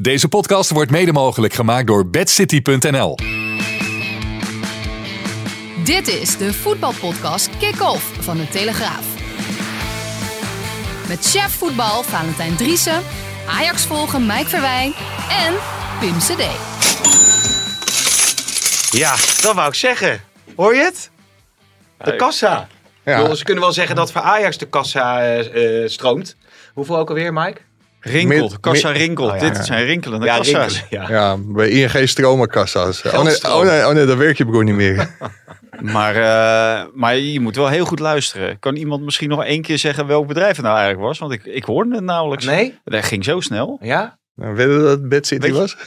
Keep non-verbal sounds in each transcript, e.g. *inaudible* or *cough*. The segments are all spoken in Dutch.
Deze podcast wordt mede mogelijk gemaakt door bedcity.nl. Dit is de voetbalpodcast Kick-Off van de Telegraaf. Met chef voetbal Valentijn Driessen, Ajax volgen Mike Verwijn en Pim CD. Ja, dat wou ik zeggen. Hoor je het? De kassa. Ja. Bedoel, Ze kunnen wel zeggen dat voor Ajax de kassa eh, eh, stroomt. Hoeveel ook alweer, Mike? Rinkelt, Mid- kassa mid- rinkelt. Oh, ja. Dit zijn rinkelende Ja, kassa's. rinkelen, ja. Ja, bij ING stromen kassa's. Oh nee, Geldstroom. oh, nee, oh nee, dat werkt je broer niet meer. *laughs* Maar, eh, maar je moet wel heel goed luisteren. Kan iemand misschien nog één keer zeggen welk bedrijf het nou eigenlijk was? Want ik, ik hoorde het nauwelijks. Nee? Dat ging zo snel. Ja? Nou, weet je dat het Bad City Weet je- was? *laughs*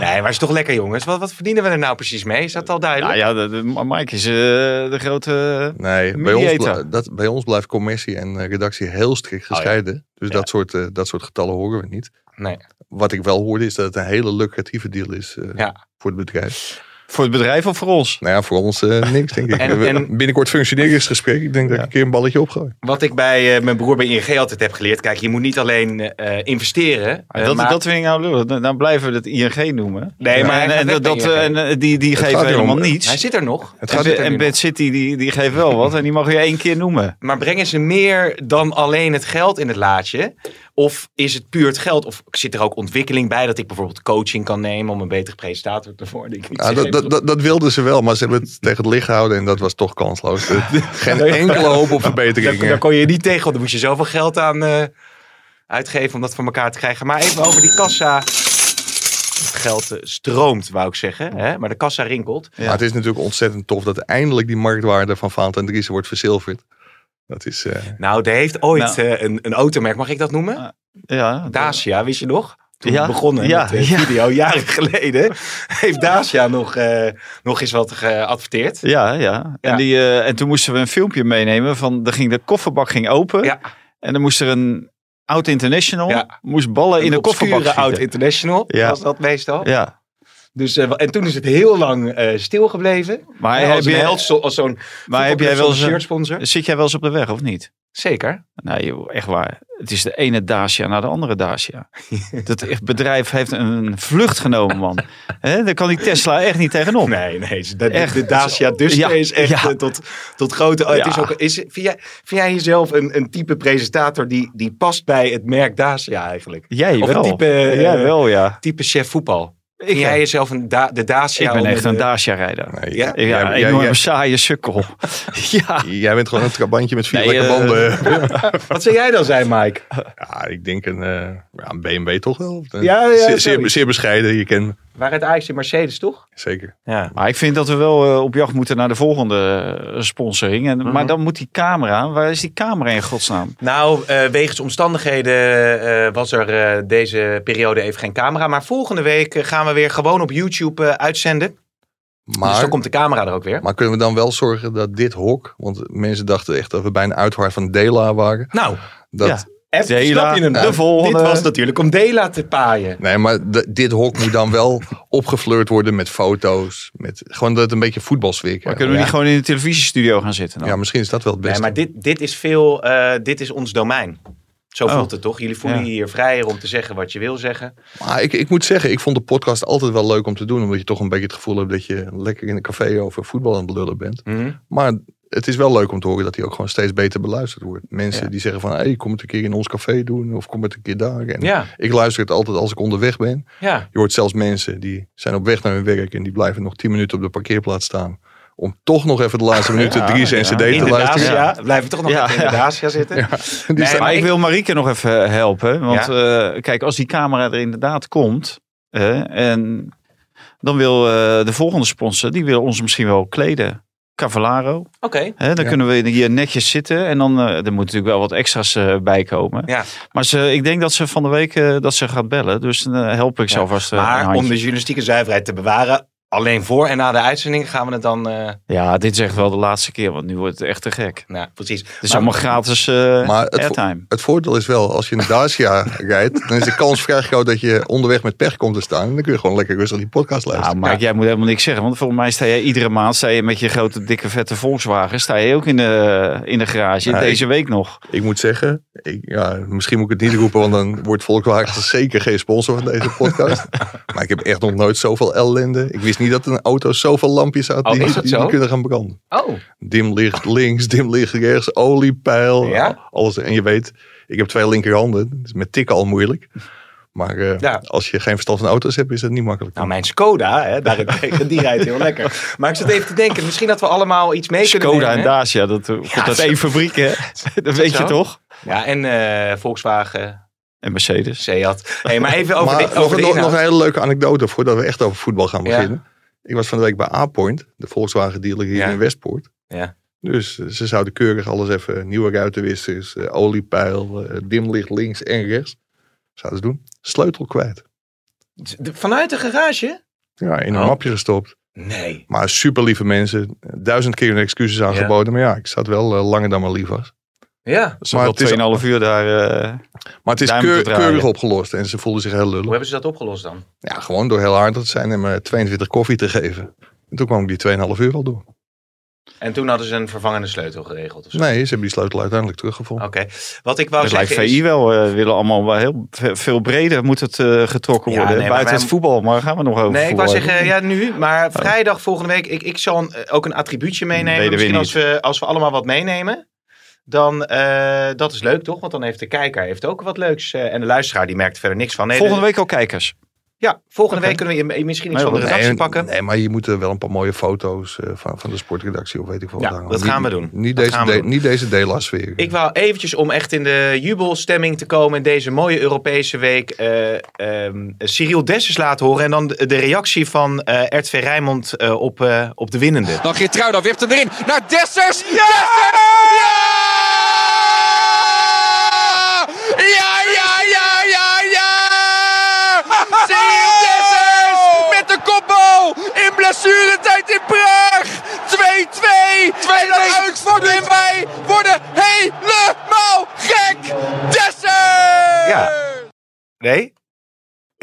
Nee, maar is toch lekker, jongens. Wat, wat verdienen we er nou precies mee? Is dat al duidelijk? Ja, ja de, de, Mike is eh, de grote... Nee, bij ons, Mediator. dat, bij ons blijft commissie en eh, redactie heel strikt gescheiden. Dus Ja. dat, soort, eh, dat soort getallen horen we niet. Nee. Wat ik wel hoorde is dat het een hele lucratieve deal is eh, Ja. voor het bedrijf. Voor het bedrijf of voor ons? Nou ja, voor ons eh, niks denk ik. En- en- Binnenkort functioneringsgesprek. Ik denk dat ik een keer een balletje opgooi. Wat ik bij eh, mijn broer bij ING altijd heb geleerd. Kijk, je moet niet alleen eh, investeren. eh, dat, maar- dat vind ik nou lullig. Dan, dan blijven we het ING noemen. Nee, maar en, dat, die, die geven helemaal om- niets. Hij zit er nog. Het En, gaat en Bad City die, die geeft wel wat en die mag je één keer noemen. Maar brengen ze meer dan alleen het geld in het laadje? Of is het puur het geld? Of zit er ook ontwikkeling bij dat ik bijvoorbeeld coaching kan nemen om een betere presentator te worden? Ik Ja, dat, dat, dat, dat wilden ze wel, maar ze hebben het tegen het licht gehouden en dat was toch kansloos. *laughs* Geen enkele hoop op verbetering. daar kon je niet tegen, want dan moest je zoveel geld aan eh, uitgeven om dat voor elkaar te krijgen. Maar even over die kassa. Het geld eh, stroomt, wou ik zeggen. Hè? Maar de kassa rinkelt. Maar het is natuurlijk ontzettend tof dat eindelijk die marktwaarde van Valentijn Driessen wordt verzilverd. Dat is, eh, Nou, er heeft ooit Nou. eh, een, een automerk, mag ik dat noemen? Ah, Ja, Dacia, wist je nog? Toen Ja, we begonnen ja, met de ja. video, jaren *laughs* geleden, heeft Dacia nog, eh, nog eens wat geadverteerd. Ja, ja. En, Ja. die, eh, en toen moesten we een filmpje meenemen van, dan ging de kofferbak ging open. Ja. En dan moest er een oud international, Ja. moest ballen in de kofferbak oud international Ja. was dat meestal. Ja, Dus, eh, en toen is het heel lang eh stilgebleven. maar, Ja, heb, als, je, held, als zo'n maar heb jij wel eens, shirt sponsor? zit jij wel eens op de weg of niet? Zeker. Nee, joh, echt waar. Het is de ene Dacia naar de andere Dacia. *laughs* Dat bedrijf heeft een vlucht genomen, man. Hè, daar kan die Tesla echt niet tegenop. Nee, nee. De, Echt. de Dacia dus Ja, is echt ja. eh, tot, tot grote... het Ja. is ook, is, vind, jij, vind jij jezelf een, een type presentator die, die past bij het merk Dacia eigenlijk? Jij Of wel. type, eh, jij wel, ja. Type chef voetbal? Ik, jij jezelf een da, de Dacia? ik ben echt een de- Dacia-rijder. nee, Ja? Ja, enorme saaie sukkel. *laughs* ja. jij bent gewoon een trabantje met vier Nee, lekker eh, banden. *laughs* *laughs* Wat zou jij dan zijn, Mike? ja, ik denk een, eh, ja, een BMW toch wel. Een- Ja, ja, zeer, zeer, bescheiden, je kent me. Waar het en Mercedes, toch? Zeker. Ja. Maar ik vind dat we wel eh, op jacht moeten naar de volgende eh, sponsoring. En, Mhm. Maar dan moet die camera, waar is die camera in godsnaam? Nou, eh, wegens omstandigheden eh, was er eh, deze periode even geen camera. Maar volgende week gaan we weer gewoon op YouTube eh, uitzenden. dus Maar, dan komt de camera er ook weer. maar kunnen we dan wel zorgen dat dit hok, want mensen dachten echt dat we bij een uitvaart van Dela waren. Nou, Dat, Ja. Even, Dela, snap je hem? de volgende. Dit was natuurlijk om Dela te paaien. Nee, maar de- dit hok moet dan wel *laughs* opgefleurd worden met foto's. Met, gewoon dat het een beetje voetbalsfeer Maar kunnen we Ja. niet gewoon in de televisiestudio gaan zitten dan? Ja, misschien is dat wel het beste. Nee, maar dit, dit is veel, eh, dit is ons domein. Zo Oh. voelt het toch? Jullie voelen Ja. je hier vrijer om te zeggen wat je wil zeggen. Maar ik, ik moet zeggen, ik vond de podcast altijd wel leuk om te doen. Omdat je toch een beetje het gevoel hebt dat je lekker in een café over voetbal aan het lullen bent. Mhm. Maar het is wel leuk om te horen dat hij ook gewoon steeds beter beluisterd wordt. Mensen Ja. die zeggen van, hey, kom het een keer in ons café doen. Of kom het een keer daar. En Ja, Ik luister het altijd als ik onderweg ben. ja. Je hoort zelfs mensen die zijn op weg naar hun werk. En die blijven nog 10 minuten op de parkeerplaats staan. Om toch nog even de laatste minuten Ja, en ja. CD te luisteren. Dacia. Blijven toch nog Ja, even in de ja. Dacia zitten. Die Nee, staan- Maar ik- ik wil Marieke nog even helpen. Want eh, kijk, als die camera er inderdaad komt. eh, en dan wil eh, de volgende sponsor, die wil ons misschien wel kleden. Cavallaro. Oké. Hè, dan Ja. kunnen we hier netjes zitten. En dan eh, er moet natuurlijk wel wat extra's eh, bij komen. Ja. Maar ze, ik denk dat ze van de week eh, dat ze gaat bellen. Dus dan help ik ze Ja. alvast eh, een Maar om de journalistieke zuiverheid te bewaren, alleen voor en na de uitzending gaan we het dan... eh, Ja, dit is echt wel de laatste keer. Want nu wordt het echt te gek. nou, precies. Het is allemaal gratis eh Maar het vo- airtime. Het voordeel is wel, als je een Dacia *laughs* rijdt, dan is de kans vrij groot dat je onderweg met pech komt te staan. En dan kun je gewoon lekker rustig die podcast Nou, luisteren. Mark, jij moet helemaal niks zeggen. Want volgens mij sta je iedere maand sta je met je grote, dikke, vette Volkswagen. Sta je ook in de, in de garage. Deze week nog. Ik moet zeggen, ik, ja, misschien moet ik het niet roepen, want dan wordt Volkswagen zeker geen sponsor van deze podcast. *laughs* maar ik heb echt nog nooit zoveel ellende. Ik wist niet dat een auto zoveel lampjes had Oh, die, die, zo? die kunnen gaan branden. Oh, Dim licht links, dim licht rechts, oliepeil, Ja? alles. En je weet, ik heb twee linkerhanden, dus met tikken al moeilijk. Maar eh, Ja. als je geen verstand van auto's hebt, is dat niet makkelijk. nou mijn Skoda, hè, daarentegen, *laughs* *laughs* die rijdt heel lekker. Maar ik zat even te denken, misschien dat we allemaal iets mee kunnen Skoda en? Dacia, dat komt Ja, uit één fabriek, hè? *laughs* Dat weet je zo? toch? Ja, en eh, Volkswagen, En Mercedes. Seat. Hey, maar even over maar de, nog, over de nog, nog een hele leuke anekdote voordat we echt over voetbal gaan Ja. Ik was van de week bij A-Point, de Volkswagen dealer hier Ja. in Westpoort. Ja. Dus eh, ze zouden keurig alles even, nieuwe ruitenwissers, eh, oliepeil, eh, dimlicht links en rechts. Zouden ze doen. Sleutel kwijt. De- Vanuit de garage? Ja, in een Oh. mapje gestopt. Nee. Maar super lieve mensen. Duizend keer hun excuses aangeboden. Maar ja, ik zat wel eh, langer dan maar lief was. Ja. Dat is Maar wel het is- 2,5 uur daar. eh, Maar het is keur- keurig opgelost. En ze voelden zich heel lullig. Hoe hebben ze dat opgelost dan? Ja, gewoon door heel hard te zijn en me 22 koffie te geven. En toen kwam ik die 2,5 uur wel door. En toen hadden ze een vervangende sleutel geregeld of zo? Nee, ze hebben die sleutel uiteindelijk teruggevonden. Oké. Wat ik wou lijkt zeggen VI is... wel. eh, willen allemaal wel heel ve- veel breder moet het eh, getrokken Ja, worden. nee, Buiten wij- het voetbal. Maar gaan we nog over Nee, ik wou zeggen, ja nu, maar vrijdag volgende week, ik, ik zal een- eh, ook een attribuutje meenemen. Nee, Misschien als we, als we allemaal wat meenemen, dan, eh dat is leuk toch? Want dan heeft de kijker heeft ook wat leuks eh, en de luisteraar die merkt verder niks van. Nee, Volgende de- week al kijkers. Ja, volgende week kunnen we je- misschien iets Nee, van de redactie nee, pakken. nee, maar je moet er wel een paar mooie foto's eh, van, van de sportredactie of weet ik veel Ja, dat gaan we doen. Niet Dat deze, gaan we de- doen. niet deze Dela-sfeer. Ik wou eventjes om echt in de jubelstemming te komen in deze mooie Europese week eh ehm, Cyril Dessers laten horen. En dan de, de reactie van eh RTV Rijnmond eh, op, eh, op de winnende. Dan Geertruida wipt hem erin naar Dessers. Ja! Ja, ja, ja, ja, ja! Cyril Dessers met de kopbal in blessuretijd in Praag. 2-2. En dan en wij worden helemaal gek. Dessers! Ja. Nee?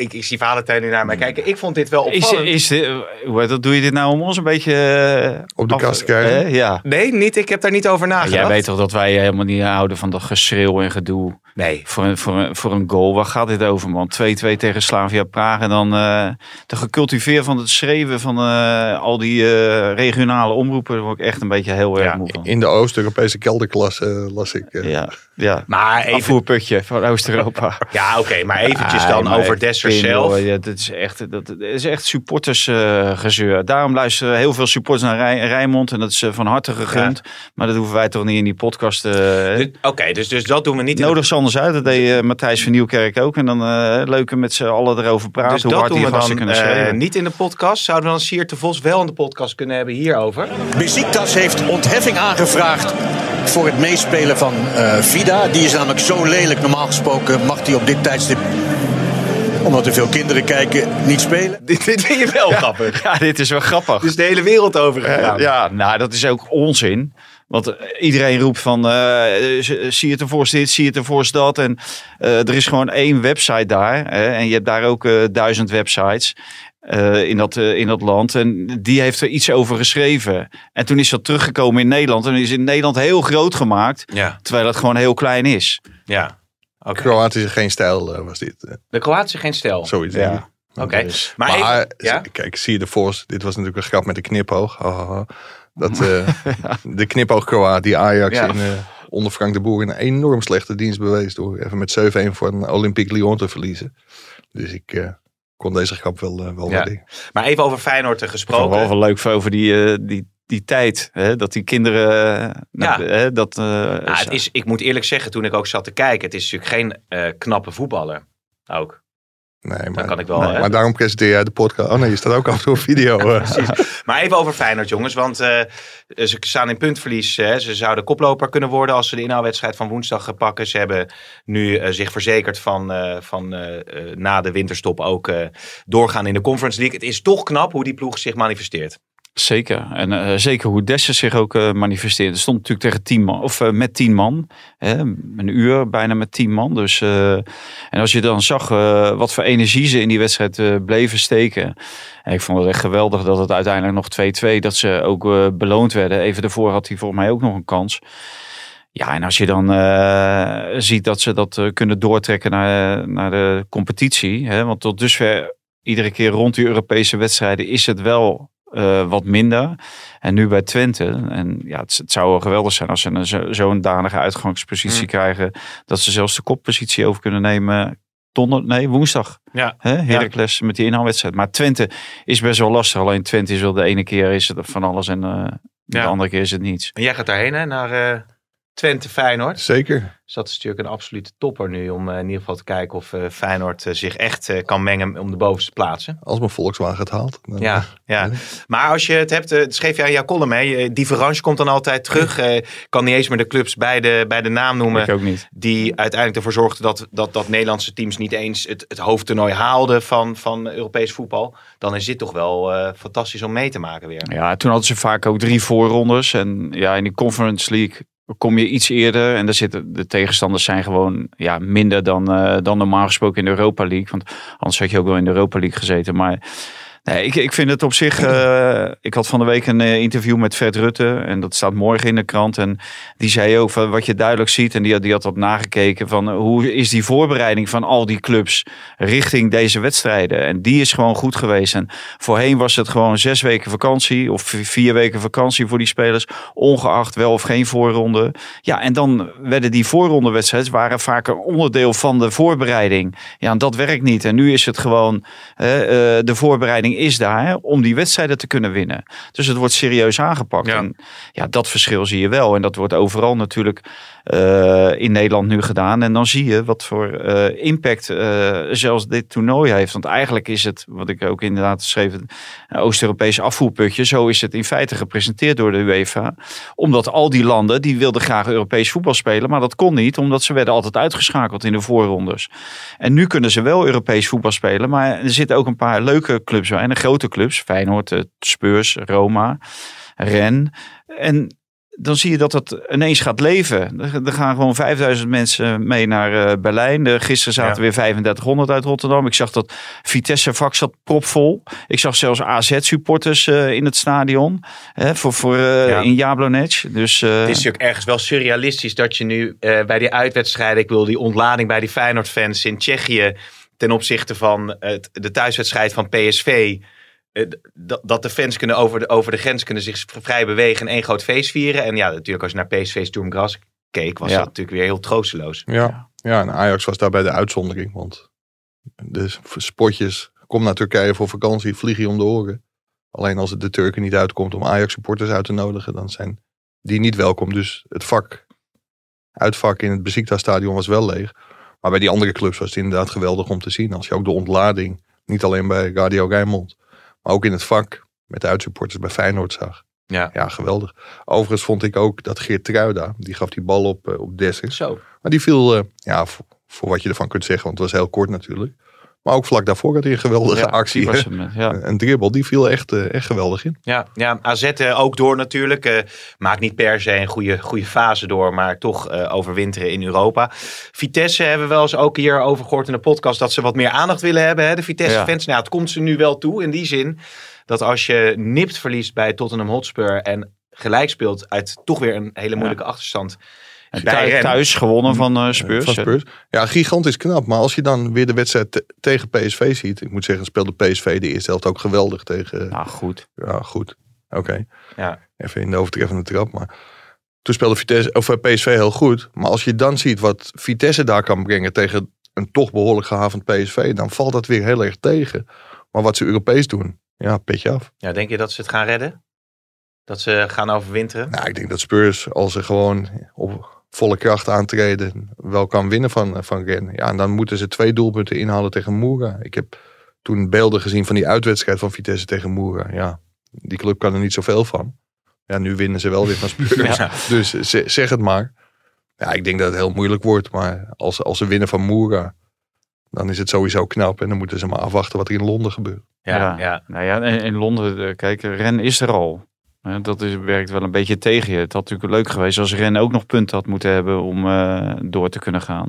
Ik, ik zie Valentijn nu naar mij kijken. Ik vond dit wel Is, opvallend. is dit, hoe heet dat, doe je dit nou om ons een beetje... eh, Op de af- kast te krijgen? hè? ja. Nee, niet. Ik heb daar niet over nagedacht. Jij weet toch dat wij helemaal niet houden van dat geschreeuw en gedoe. Nee. Voor een, voor, een, voor een goal, waar gaat dit over man? 2-2 tegen Slavia Praag en dan eh, de gecultiveer van het schreeuwen van eh, al die eh, regionale omroepen. Daar word ik echt een beetje heel erg Ja, moe van. In de Oost-Europese kelderklasse eh, las ik. eh, Ja, ja. Maar even... Afvoerputje van Oost-Europa. Ja, oké. maar eventjes Ah, dan over ik Zelf. ja, dat is echt, dat, is echt supportersgezeur. Daarom luisteren heel veel supporters naar Rij, Rijnmond. En dat is eh, van harte gegund. Maar dat hoeven wij toch niet in die podcast. eh Dus- Oké, dus, dus dat doen we niet. Nodig ze anders uit. Dat deed eh, Matthijs van Nieuwkerk ook. En dan eh leuker met z'n allen erover praten. Dus hoe dat hard doen die we dan kunnen eh, schreeuwen. niet in de podcast. Zouden we dan Siert de Vos wel in de podcast kunnen hebben hierover? Besiktas heeft ontheffing aangevraagd voor het meespelen van eh, Vida. Die is namelijk zo lelijk. Normaal gesproken mag hij op dit tijdstip, omdat er veel kinderen kijken, niet spelen. Dit, dit vind je wel grappig. Ja, dit is wel grappig. Dus de hele wereld over gegaan. Ja, nou, dat is ook onzin. Want eh, iedereen roept van, eh, z- zie je het ervoor dit, zie je het ervoor dat. En eh, er is gewoon één website daar. Hè, en je hebt daar ook eh, duizend websites eh, in, dat, eh, in dat land. En die heeft er iets over geschreven. En toen is dat teruggekomen in Nederland. En is in Nederland heel groot gemaakt. Ja, Terwijl het gewoon heel klein is. ja. Kroatische geen stijl eh, was dit. eh, De Kroatische geen stel. zoiets. Ja. Oké. Dus- Maar, Maar, even- ja? kijk, zie je de Force. Dit was natuurlijk een grap met de knipoog. Ha. Dat, eh, *laughs* de knipoog Kroaat die Ajax Ja. in, eh, onder Frank de Boer een enorm slechte dienst bewees. Door even met 7-1 van Olympique Lyon te verliezen. Dus ik eh, kon deze grap wel, wel Ja. maar even over Feyenoord gesproken. wel wel leuk over die, eh, die, die tijd. Hè? Dat die kinderen... eh, nou, hè, dat, eh, Nou, het is, ik moet eerlijk zeggen, toen ik ook zat te kijken, het is natuurlijk geen eh, knappe voetballer. Ook. Nee, maar, Dan kan ik wel. nee, hè? maar daarom presenteer jij de podcast. Oh nee, je staat ook af en toe op video. Precies. Maar even over Feyenoord, jongens. Want eh, ze staan in puntverlies. Hè. Ze zouden koploper kunnen worden als ze de inhaalwedstrijd van woensdag pakken. Ze hebben nu zich verzekerd van, eh, van eh, eh, na de winterstop ook eh, doorgaan in de Conference League. Het is toch knap hoe die ploeg zich manifesteert. Zeker. En eh, zeker hoe Dessers zich ook eh, manifesteert. Er stond natuurlijk tegen tien man, of eh, met tien man. Hè, een uur bijna met tien man. Dus, en als je dan zag wat voor energie ze in die wedstrijd bleven steken. En ik vond het echt geweldig dat het uiteindelijk nog 2-2, dat ze ook beloond werden. Even daarvoor had hij volgens mij ook nog een kans. Ja, en als je dan ziet dat ze dat kunnen doortrekken naar, naar de competitie. Hè, want tot dusver, iedere keer rond die Europese wedstrijden, is het wel eh, wat minder. En nu bij Twente. En ja, het, het zou wel geweldig zijn als ze zo- zo'n danige uitgangspositie Mm. krijgen. Dat ze zelfs de koppositie over kunnen nemen. Donder, nee, woensdag. Ja. Hè? Heracles met die inhaalwedstrijd. Maar Twente is best wel lastig. Alleen Twente is wel de ene keer is het van alles en eh, de Ja. andere keer is het niets. En jij gaat daarheen, hè, naar eh, Twente Feyenoord. Zeker. Dus dat is natuurlijk een absolute topper nu. Om eh, in ieder geval te kijken of eh, Feyenoord eh, zich echt eh, kan mengen om de bovenste plaatsen. Als mijn Volkswagen het haalt. dan- Ja, ja. Maar als je het hebt, eh, dat schreef je aan jouw column, hè? Verrange komt dan altijd terug. eh, kan niet eens meer de clubs bij de, bij de naam noemen. Ik ook niet. Die uiteindelijk ervoor zorgden dat, dat, dat Nederlandse teams niet eens het, het hoofdtoernooi haalden van, van Europees voetbal. Dan is dit toch wel eh, fantastisch om mee te maken weer. Ja, toen hadden ze vaak ook drie voorrondes. En ja, in die Conference League kom je iets eerder. En daar zitten de tegenstanders zijn gewoon ja, minder dan, eh, dan normaal gesproken in de Europa League. Want anders had je ook wel in de Europa League gezeten. Maar nee, ik, ik vind het op zich. eh, ik had van de week een eh, interview met Fred Rutte. En dat staat morgen in de krant. En die zei ook van wat je duidelijk ziet. En die, had- die had op nagekeken van eh, hoe is die voorbereiding van al die clubs richting deze wedstrijden. En die is gewoon goed geweest. En voorheen was het gewoon zes weken vakantie of vier weken vakantie voor die spelers, ongeacht wel of geen voorronde. Ja, en dan werden die voorrondewedstrijden waren vaak een onderdeel van de voorbereiding. Ja, en dat werkt niet. En nu is het gewoon, de voorbereiding is daar hè, om die wedstrijden te kunnen winnen. Dus het wordt serieus aangepakt. Ja. En ja, dat verschil zie je wel. En dat wordt overal natuurlijk eh, in Nederland nu gedaan. En dan zie je wat voor eh, impact eh, zelfs dit toernooi heeft. Want eigenlijk is het, wat ik ook inderdaad schreef, een Oost-Europees afvoerputje. Zo is het in feite gepresenteerd door de UEFA. Omdat al die landen, die wilden graag Europees voetbal spelen. Maar dat kon niet, omdat ze werden altijd uitgeschakeld in de voorrondes. En nu kunnen ze wel Europees voetbal spelen. Maar er zitten ook een paar leuke clubs bij. En de grote clubs, Feyenoord, eh, Spurs, Roma, Ren. En dan zie je dat het ineens gaat leven. Er gaan gewoon 5000 mensen mee naar eh, Berlijn. Gisteren zaten Ja. weer 3500 uit Rotterdam. Ik zag dat Vitesse vak zat propvol. Ik zag zelfs AZ-supporters eh, in het stadion. Hè, voor, voor, Ja. In Jablonec. Dus, eh, Het is natuurlijk ergens wel surrealistisch dat je nu bij die uitwedstrijden, ik wil die ontlading bij die Feyenoord-fans in Tsjechië ten opzichte van het, de thuiswedstrijd van PSV, eh, dat, dat de fans kunnen over de, over de grens kunnen zich vrij bewegen en één groot feest vieren. En ja, natuurlijk als je naar PSV Sturmgras keek, was Ja. dat natuurlijk weer heel troosteloos. Ja. ja, en Ajax was daarbij de uitzondering. Want de spotjes, kom naar Turkije voor vakantie, vlieg je om de oren. Alleen als het de Turken niet uitkomt om Ajax supporters uit te nodigen, dan zijn die niet welkom. Dus het vak, uitvak in het Besiktas stadion was wel leeg. Maar bij die andere clubs was het inderdaad geweldig om te zien. Als je ook de ontlading, niet alleen bij Radio Rijnmond, maar ook in het vak met de uitsupporters bij Feyenoord zag. Ja. Ja, geweldig. Overigens vond ik ook dat Geert Truida, die gaf die bal op, eh, op Dessers. Zo. Maar die viel, eh, ja, voor, voor wat je ervan kunt zeggen, want het was heel kort natuurlijk. Maar ook vlak daarvoor had hij een geweldige ja, actie. hem, eh, ja. Een dribbel, die viel echt, eh, echt geweldig in. Ja, ja AZ eh, ook door natuurlijk. Eh, maakt niet per se een goede, goede fase door, maar toch eh, overwinteren in Europa. Vitesse hebben we wel eens ook hier over gehoord in de podcast dat ze wat meer aandacht willen hebben. Hè? De Vitesse-fans. Nou, het komt ze nu wel toe in die zin dat als je nipt verliest bij Tottenham Hotspur en gelijk speelt uit toch weer een hele moeilijke achterstand. En thuis gewonnen van eh, Spurs. Van Spurs. Ja, gigantisch knap. Maar als je dan weer de wedstrijd te- tegen PSV ziet. Ik moet zeggen, speelde PSV de eerste helft ook geweldig tegen. Nou goed. Ja, goed. Oké. Ja. Even in de overtreffende trap. Maar toen speelde Vitesse, of eh, PSV heel goed. Maar als je dan ziet wat Vitesse daar kan brengen tegen een toch behoorlijk gehavend PSV. Dan valt dat weer heel erg tegen. Maar wat ze Europees doen, ja, petje af. Ja, denk je dat ze het gaan redden? Dat ze gaan overwinteren? Nou, ik denk dat Spurs, als ze gewoon op, volle kracht aantreden wel kan winnen van, eh, van Ren. Ja, en dan moeten ze twee doelpunten inhalen tegen Moera. Ik heb toen beelden gezien van die uitwedstrijd van Vitesse tegen Moera. Ja, die club kan er niet zoveel van. Ja, nu winnen ze wel weer van Spurs. Dus ze- zeg het maar. Ja, ik denk dat het heel moeilijk wordt. Maar als, als ze winnen van Moera, dan is het sowieso knap. En dan moeten ze maar afwachten wat er in Londen gebeurt. Ja, Ja. ja. Nou ja, in, in Londen, eh, kijk, Ren is er al. Dat is, werkt wel een beetje tegen je. Het had natuurlijk leuk geweest als Ren ook nog punten had moeten hebben om eh, door te kunnen gaan.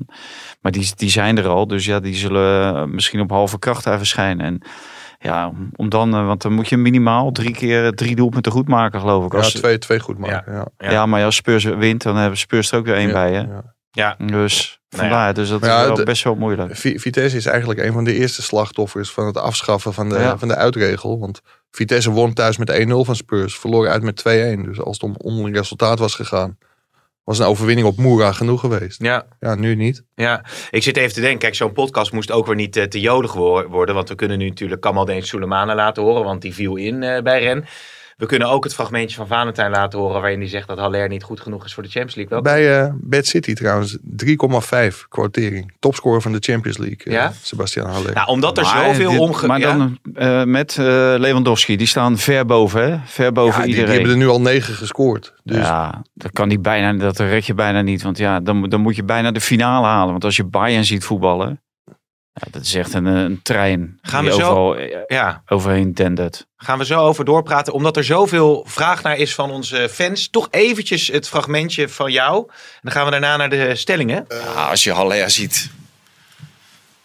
Maar die, die zijn er al, dus ja, die zullen eh, misschien op halve kracht daar verschijnen. En ja, om- dan, eh, want dan moet je minimaal drie keer drie doelpunten goed maken, geloof ik. Ja, Als, twee, twee goed maken. Ja. ja. ja. maar als Spurs wint, dan hebben Spurs er ook weer één Ja, bij, hè? ja. Ja. Dus ja. Vandaar, dus dat ja, is wel de- best wel moeilijk. Vi- Vitesse is eigenlijk een van de eerste slachtoffers van het afschaffen van de, Ja. van de uitregel. Want Vitesse won thuis met 1-0 van Spurs, verloor uit met 2-1. Dus als het om onderling resultaat was gegaan, was een overwinning op Moera genoeg geweest. ja. Ja, nu niet. Ja, ik zit even te denken. Kijk, zo'n podcast moest ook weer niet eh, te jodig wo- worden. Want we kunnen nu natuurlijk Kamaldeen Soleimana laten horen. Want die viel in eh, bij Ren. We kunnen ook het fragmentje van Valentijn laten horen. Waarin hij zegt dat Haller niet goed genoeg is voor de Champions League. Welke? Bij eh Bad City trouwens, 3,5 quotering. Topscorer van de Champions League, eh, Ja? Sebastian Haller. Nou, omdat er Maar zoveel dit- omge... Maar ja? dan eh, met eh, Lewandowski, die staan ver boven, hè? Ver boven Ja, die, die iedereen. hebben er nu al 9 gescoord. Dus Ja, dat kan niet bijna, dat red je bijna niet. Want ja, dan, dan moet je bijna de finale halen. Want als je Bayern ziet voetballen, ja, dat is echt een, eh, een trein. Gaan die we zo- overal, eh, ja, overheen dendert. gaan we zo over doorpraten. Omdat er zoveel vraag naar is van onze fans. Toch eventjes het fragmentje van jou. En dan gaan we daarna naar de stellingen. Ja, als je Haller ziet,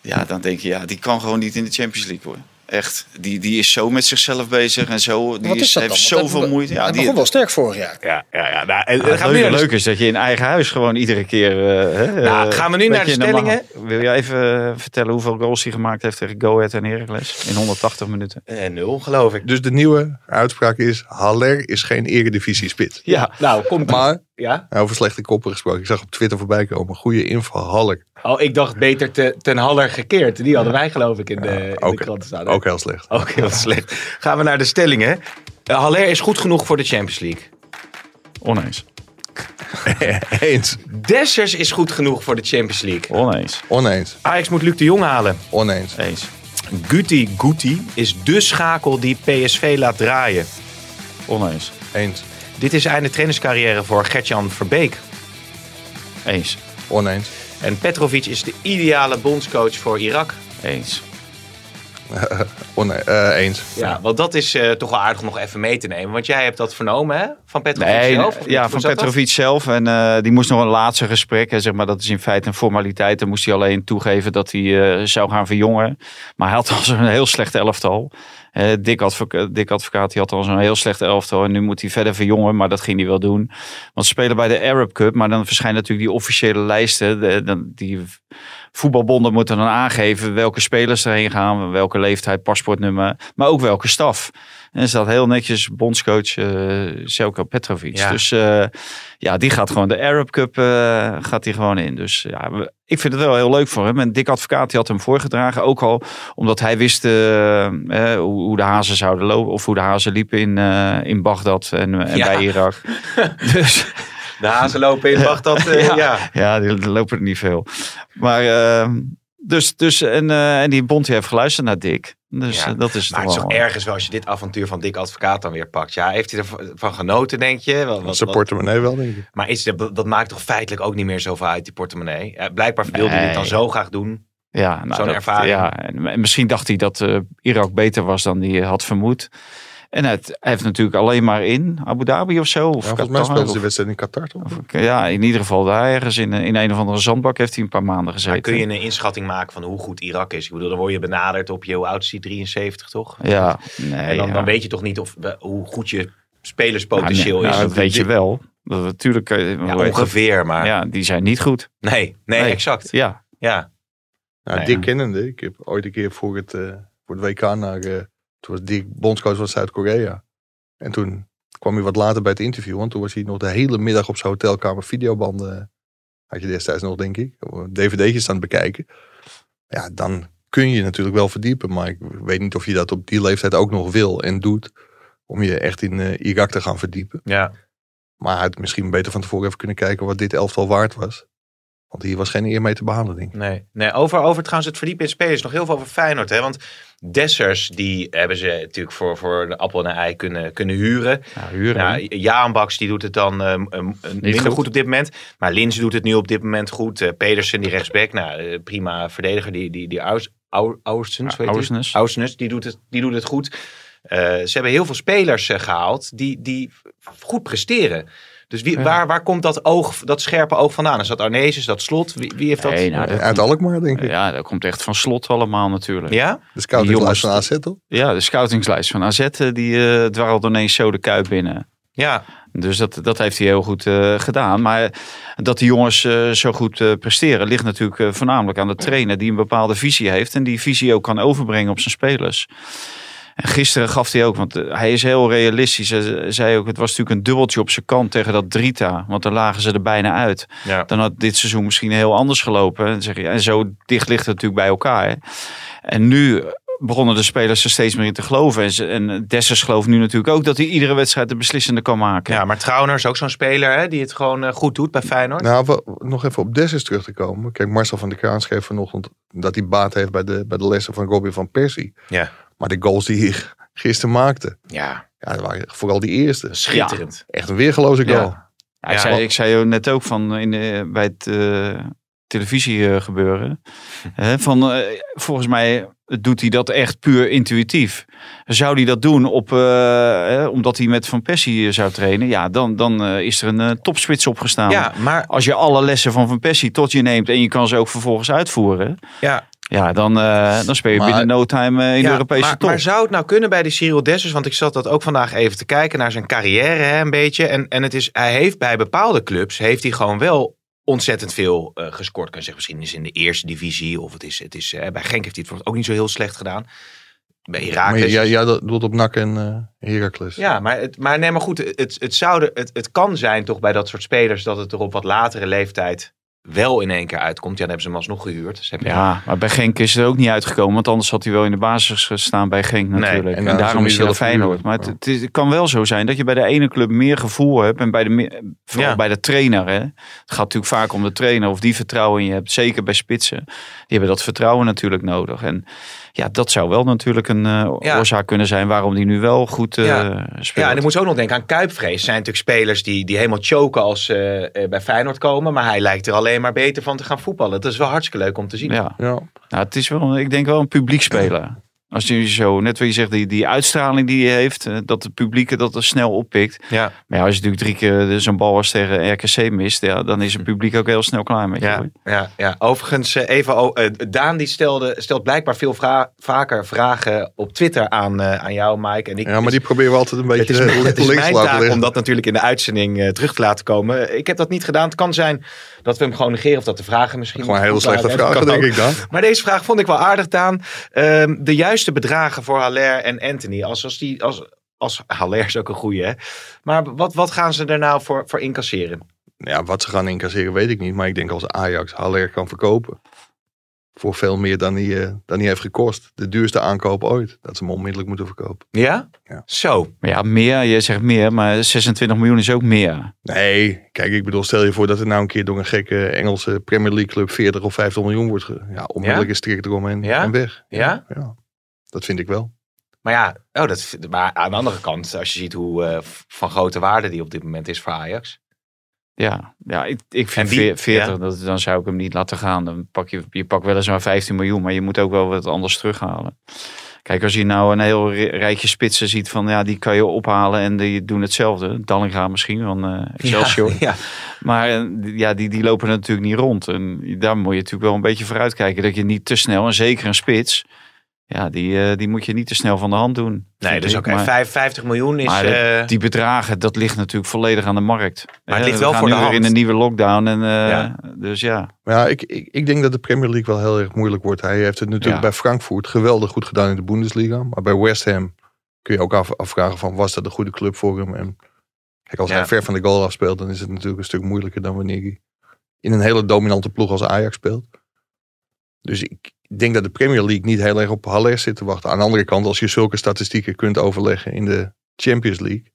ja, dan denk je, ja, die kan gewoon niet in de Champions League hoor. Echt, die, die is zo met zichzelf bezig en zo. Die is, heeft zoveel moeite. Ja, hij die, begon wel sterk vorig jaar. Ja, ja, ja. Nou, en, het leuke, leuk is dat je in eigen huis gewoon iedere keer... eh, hè, Nou, eh, gaan we nu naar de stellingen? Wil je even eh, vertellen hoeveel goals hij gemaakt heeft tegen Go Ahead en Heracles in 180 minuten? Eh, nul, geloof ik. Dus de nieuwe uitspraak is, Haller is geen eredivisie spits. Ja, Nou, komt Maar, Ja? over slechte koppen gesproken, ik zag op Twitter voorbij komen, goede info, Haller. Oh, ik dacht beter te, ten Haller gekeerd. Die hadden wij geloof ik in de, in de ook, kranten staan. ook heel slecht. Ook heel slecht. Gaan we naar de stellingen. Uh, Haller is goed genoeg voor de Champions League. oneens. *laughs* Eens, Dessers is goed genoeg voor de Champions League. Oneens. oneens, Ajax moet Luc de Jong halen. oneens. Eens. Guti Guti is de schakel die PSV laat draaien. Oneens. Eens, Dit is einde trainerscarrière voor Gertjan Verbeek. Eens. oneens. En Petrovic is de ideale bondscoach voor Irak. Eens. *laughs* One, eh, eens. Ja, want dat is eh, toch wel aardig om nog even mee te nemen. Want jij hebt dat vernomen, hè? Van Petrovic Nee, zelf? Of ja, hoe van dat? Petrovic zelf. En eh, die moest nog een laatste gesprek. Hè, zeg maar, dat is in feite een formaliteit. Dan moest hij alleen toegeven dat hij eh, zou gaan verjongen. Maar hij had *laughs* al zo'n heel slecht elftal. Eh Dick, advoca Dick Advocaat die had al zo'n heel slecht elftal. En nu moet hij verder verjongen. Maar dat ging hij wel doen. Want ze spelen bij de Arab Cup. Maar dan verschijnen natuurlijk die officiële lijsten. De- die voetbalbonden moeten dan aangeven welke spelers erheen gaan. Welke leeftijd, paspoortnummer. Maar ook welke staf. En er staat heel netjes bondscoach eh Zelko Petrovic. Ja. Dus eh, ja, die gaat gewoon de Arab Cup eh, gaat die gewoon in. Dus ja, ik vind het wel heel leuk voor hem. En Dick Advocaat die had hem voorgedragen. Ook al omdat hij wist hoe, hoe de hazen zouden lopen. Of hoe de hazen liepen in, in Bagdad en, en Ja. bij Irak. *laughs* dus De hazen lopen in Bagdad. eh, *laughs* ja. ja, ja, die, lopen er niet veel. Maar eh, dus, dus en, eh, en die bond die heeft geluisterd naar Dick. Dus Ja, eh, dat is Maar toch het is toch ergens wel als je dit avontuur van Dick Advocaat dan weer pakt. Ja, heeft hij ervan genoten, denk je? Wat, wat- Zijn portemonnee wel, denk ik. maar is, dat, dat maakt toch feitelijk ook niet meer zoveel uit, die portemonnee? Blijkbaar wilde hij dit dan zo graag doen. Ja, nou, Zo'n dat- ervaring. Ja, en en misschien dacht hij dat eh, Irak beter was dan hij had vermoed. En het, hij heeft natuurlijk alleen maar in Abu Dhabi of zo. Of Ja, volgens mij Qatar, speelden ze wedstrijd in Qatar, toch? of- ja, in ieder geval daar ergens in, in een of andere zandbak heeft hij een paar maanden gezeten. Maar kun je een inschatting maken van hoe goed Irak is? Ik bedoel, dan word je benaderd op je, hoe oud is die? 73 toch? Ja, nee, En dan, ja. dan weet je toch niet of, hoe goed je spelerspotentieel Nou, is. dat weet je wel. Dat natuurlijk. eh, Ja, ongeveer, maar Ja, die zijn niet goed. nee, nee, Nee. exact. Ja, Ja. Nou, Nee, Dick ja. kennende. Ik heb ooit een keer voor het, eh, voor het WK naar... eh, toen was Dick bondscoach van Zuid-Korea. En toen kwam hij wat later bij het interview. Want toen was hij nog de hele middag op zijn hotelkamer videobanden... Had je destijds nog, denk ik. DVD'tjes aan het bekijken. Ja, dan kun je natuurlijk wel verdiepen. Maar ik weet niet of je dat op die leeftijd ook nog wil en doet. Om je echt in eh, Irak te gaan verdiepen. Ja. Maar had misschien beter van tevoren even kunnen kijken wat dit elftal waard was. Want hier was geen eer mee te behalen, denk ik. Nee, nee over, over trouwens het verdiepen in spelers. Nog heel veel over Feyenoord. Hè? Want Dessers, die hebben ze natuurlijk voor, voor de appel en een ei kunnen, kunnen huren. Ja, huren. Ja, Jaan Baks die doet het dan ehm, minder goed. goed. op dit moment. Maar Linse doet het nu op dit moment goed. Eh, Pedersen, die rechtsback, nou, prima verdediger. Die, die, die Aus, Au- Aursens, Ja, die doet het, die doet het goed. Ze hebben heel veel spelers eh, gehaald die, die goed presteren. Dus wie, Ja. waar, waar komt dat, oog, dat scherpe oog vandaan? Is dat Arnees? Is dat Slot? Wie, wie heeft dat? Nee, nou, dat Uit Alkmaar, denk ik. Ja, dat komt echt van slot allemaal natuurlijk. ja? De scoutinglijst van AZ, toch? Ja, de scoutingslijst van AZ eh, die eh dwarrelt ineens zo de kuip binnen. Ja, Dus dat, dat heeft hij heel goed eh, gedaan. Maar dat die jongens eh, zo goed eh, presteren, ligt natuurlijk voornamelijk aan de trainer die een bepaalde visie heeft. En die visie ook kan overbrengen op zijn spelers. En gisteren gaf hij ook, want eh, hij is heel realistisch. Hij zei ook, het was natuurlijk een dubbeltje op zijn kant tegen dat Drita. Want dan lagen ze er bijna uit. ja. Dan had dit seizoen misschien heel anders gelopen. En, zeg je, en zo dicht ligt het natuurlijk bij elkaar. hè. En nu begonnen de spelers er steeds meer in te geloven. En, ze- en Dessers gelooft nu natuurlijk ook dat hij iedere wedstrijd de beslissende kan maken. ja, maar Trauner is ook zo'n speler hè, die het gewoon eh, goed doet bij Feyenoord. Nou, wa- nog even op Dessus terug te komen. Kijk, Marcel van der Kraan schreef vanochtend dat hij baat heeft bij de, bij de lessen van Robin van Persie. Ja. Maar de goals die hij gisteren maakte, Ja, ja, dat waren vooral die eerste. schitterend. Echt een weergeloze goal. Ja. Ja, ik, Ja, zei, ik zei net ook van in de, bij het eh, televisie eh, gebeuren. *laughs* Hè, van, eh, volgens mij doet hij dat echt puur intuïtief. Zou hij dat doen op, eh, hè, omdat hij met Van Persie eh, zou trainen? Ja, dan, dan eh, is er een eh, topspits opgestaan. Ja, maar Als je alle lessen van Van Persie tot je neemt en je kan ze ook vervolgens uitvoeren. ja, Ja, dan, eh, dan speel je Maar- binnen no time eh, in de Europese maar, top. maar zou het nou kunnen bij die Cyril Dessers? Want ik zat dat ook vandaag even te kijken naar zijn carrière hè, een beetje. En, en het is, hij heeft bij bepaalde clubs heeft hij gewoon wel ontzettend veel eh, gescoord. Kan je zeggen, misschien is in de eerste divisie. Of het is, het is bij Genk heeft hij het ook niet zo heel slecht gedaan. Bij Maar Heracles. ja, ja, dat doet op NAC en eh Heracles. Ja, maar, het, maar nee, maar goed, het, het, zou de, het, het kan zijn toch bij dat soort spelers dat het er op wat latere leeftijd wel in één keer uitkomt. Ja, dan hebben ze hem alsnog gehuurd. Dus heb je Ja, maar bij Genk is het ook niet uitgekomen. Want anders had hij wel in de basis gestaan bij Genk natuurlijk. en daarom is hij wel Feyenoord. verhuren. Maar het, Ja. het is- het kan wel zo zijn dat je bij de ene club meer gevoel hebt. En bij de, vooral Ja. bij de trainer. Hè. Het gaat natuurlijk vaak om de trainer. Of die vertrouwen in je hebt. Zeker bij spitsen. Die hebben dat vertrouwen natuurlijk nodig. En ja, dat zou wel natuurlijk een eh, Ja. oorzaak kunnen zijn. Waarom die nu wel goed eh Ja. speelt. Ja, en ik moest ook nog denken aan Kuipvrees. Er zijn natuurlijk spelers die, die helemaal choken als ze eh, bij Feyenoord komen. Maar hij lijkt er alleen maar beter van te gaan voetballen. Dat is wel hartstikke leuk om te zien. ja. Ja. Nou, het is wel, ik denk wel een publiekspeler. Als je zo, net wat je zegt, die, die uitstraling die hij heeft, eh, dat het publiek dat er snel oppikt. Ja. Maar ja, als je natuurlijk drie keer eh, zo'n bal als tegen RKC mist, ja, dan is het publiek ook heel snel klaar met je. Ja, ja, ja. Overigens, eh, even, o- eh, Daan die stelde, stelt blijkbaar veel vra- vaker vragen op Twitter aan, eh, aan jou, Mike. En ik, ja, maar die proberen we altijd een beetje Het is, mijn- het is links mijn laten taak om dat natuurlijk in de uitzending terug te laten komen. Ik heb dat niet gedaan. Het kan zijn dat we hem gewoon negeren of dat de vragen misschien... Gewoon waren. slechte vragen, kan denk ik dan. Maar deze vraag vond ik wel aardig, Daan. Ehm, de juiste bedragen voor Haller en Anthony. Als, als die... Als, als Haller is ook een goeie, hè? Maar wat, wat gaan ze er nou voor, voor incasseren? Ja, wat ze gaan incasseren weet ik niet. Maar ik denk als Ajax Haller kan verkopen. Voor veel meer dan hij, eh, dan hij heeft gekost. De duurste aankoop ooit. Dat ze hem onmiddellijk moeten verkopen. Ja? Ja. Zo. Ja, meer, je zegt meer, maar 26 miljoen is ook meer. Nee, kijk, ik bedoel, stel je voor dat er nou een keer door een gekke Engelse Premier League club 40 of 50 miljoen wordt. Ge ja, onmiddellijk is strik erom en, Ja? en weg. Ja? ja, dat vind ik wel. Maar ja, oh, dat, maar aan de andere kant, als je ziet hoe eh, van grote waarde die op dit moment is voor Ajax. Ja, ja ik, ik vind En wie- veer- 40, ja. dat, dan zou ik hem niet laten gaan. Dan pak je, je pakt weliswaar 15 miljoen, maar je moet ook wel wat anders terughalen. Kijk, als je nou een heel ri- rijtje spitsen ziet van ja, die kan je ophalen en die doen hetzelfde. Dallinga misschien van eh Excelsior. Ja, ja. Maar eh, ja, die, die lopen natuurlijk niet rond. En daar moet je natuurlijk wel een beetje vooruit kijken. Dat je niet te snel, en zeker een spits, ja, die, eh, die moet je niet te snel van de hand doen. Nee, dus oké, Maar- 55 miljoen is... maar eh, die bedragen, dat ligt natuurlijk volledig aan de markt. Maar het ligt we wel voor nu de weer hand. in een nieuwe lockdown. En, eh, Ja. Dus ja, Maar ja, ik, ik, ik denk dat de Premier League wel heel erg moeilijk wordt. Hij heeft het natuurlijk Ja. bij Frankfurt geweldig goed gedaan in de Bundesliga. Maar bij West Ham kun je ook af, afvragen van was dat een goede club voor hem. En kijk, als Ja. hij ver van de goal afspeelt, dan is het natuurlijk een stuk moeilijker dan wanneer hij in een hele dominante ploeg als Ajax speelt. Dus ik denk dat de Premier League niet heel erg op Haller zit te wachten. Aan de andere kant, als je zulke statistieken kunt overleggen in de Champions League.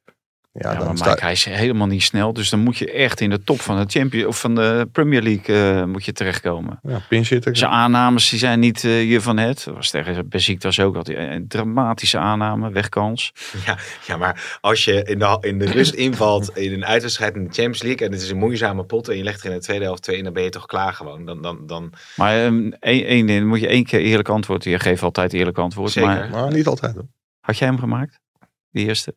Ja, Ja, dan maar sta- Mike, hij is helemaal niet snel. Dus dan moet je echt in de top van de, Champions, of van de Premier League eh, moet je terechtkomen. ja, pinchitter. Zijn aannames die zijn niet eh, je van het. Was tegen Besiktas ook had hij een dramatische aanname, wegkans. *laughs* Ja, ja, maar als je in de, in de rust invalt in een uitwedstrijd in de Champions League en het is een moeizame pot en je legt er in de tweede helft twee in, dan ben je toch klaar gewoon. Dan, dan, dan, Maar ehm, één, één ding, moet je één keer eerlijk antwoord. Je geeft altijd eerlijk antwoord. Zeker. Maar Maar niet altijd hoor. had jij hem gemaakt? Die eerste?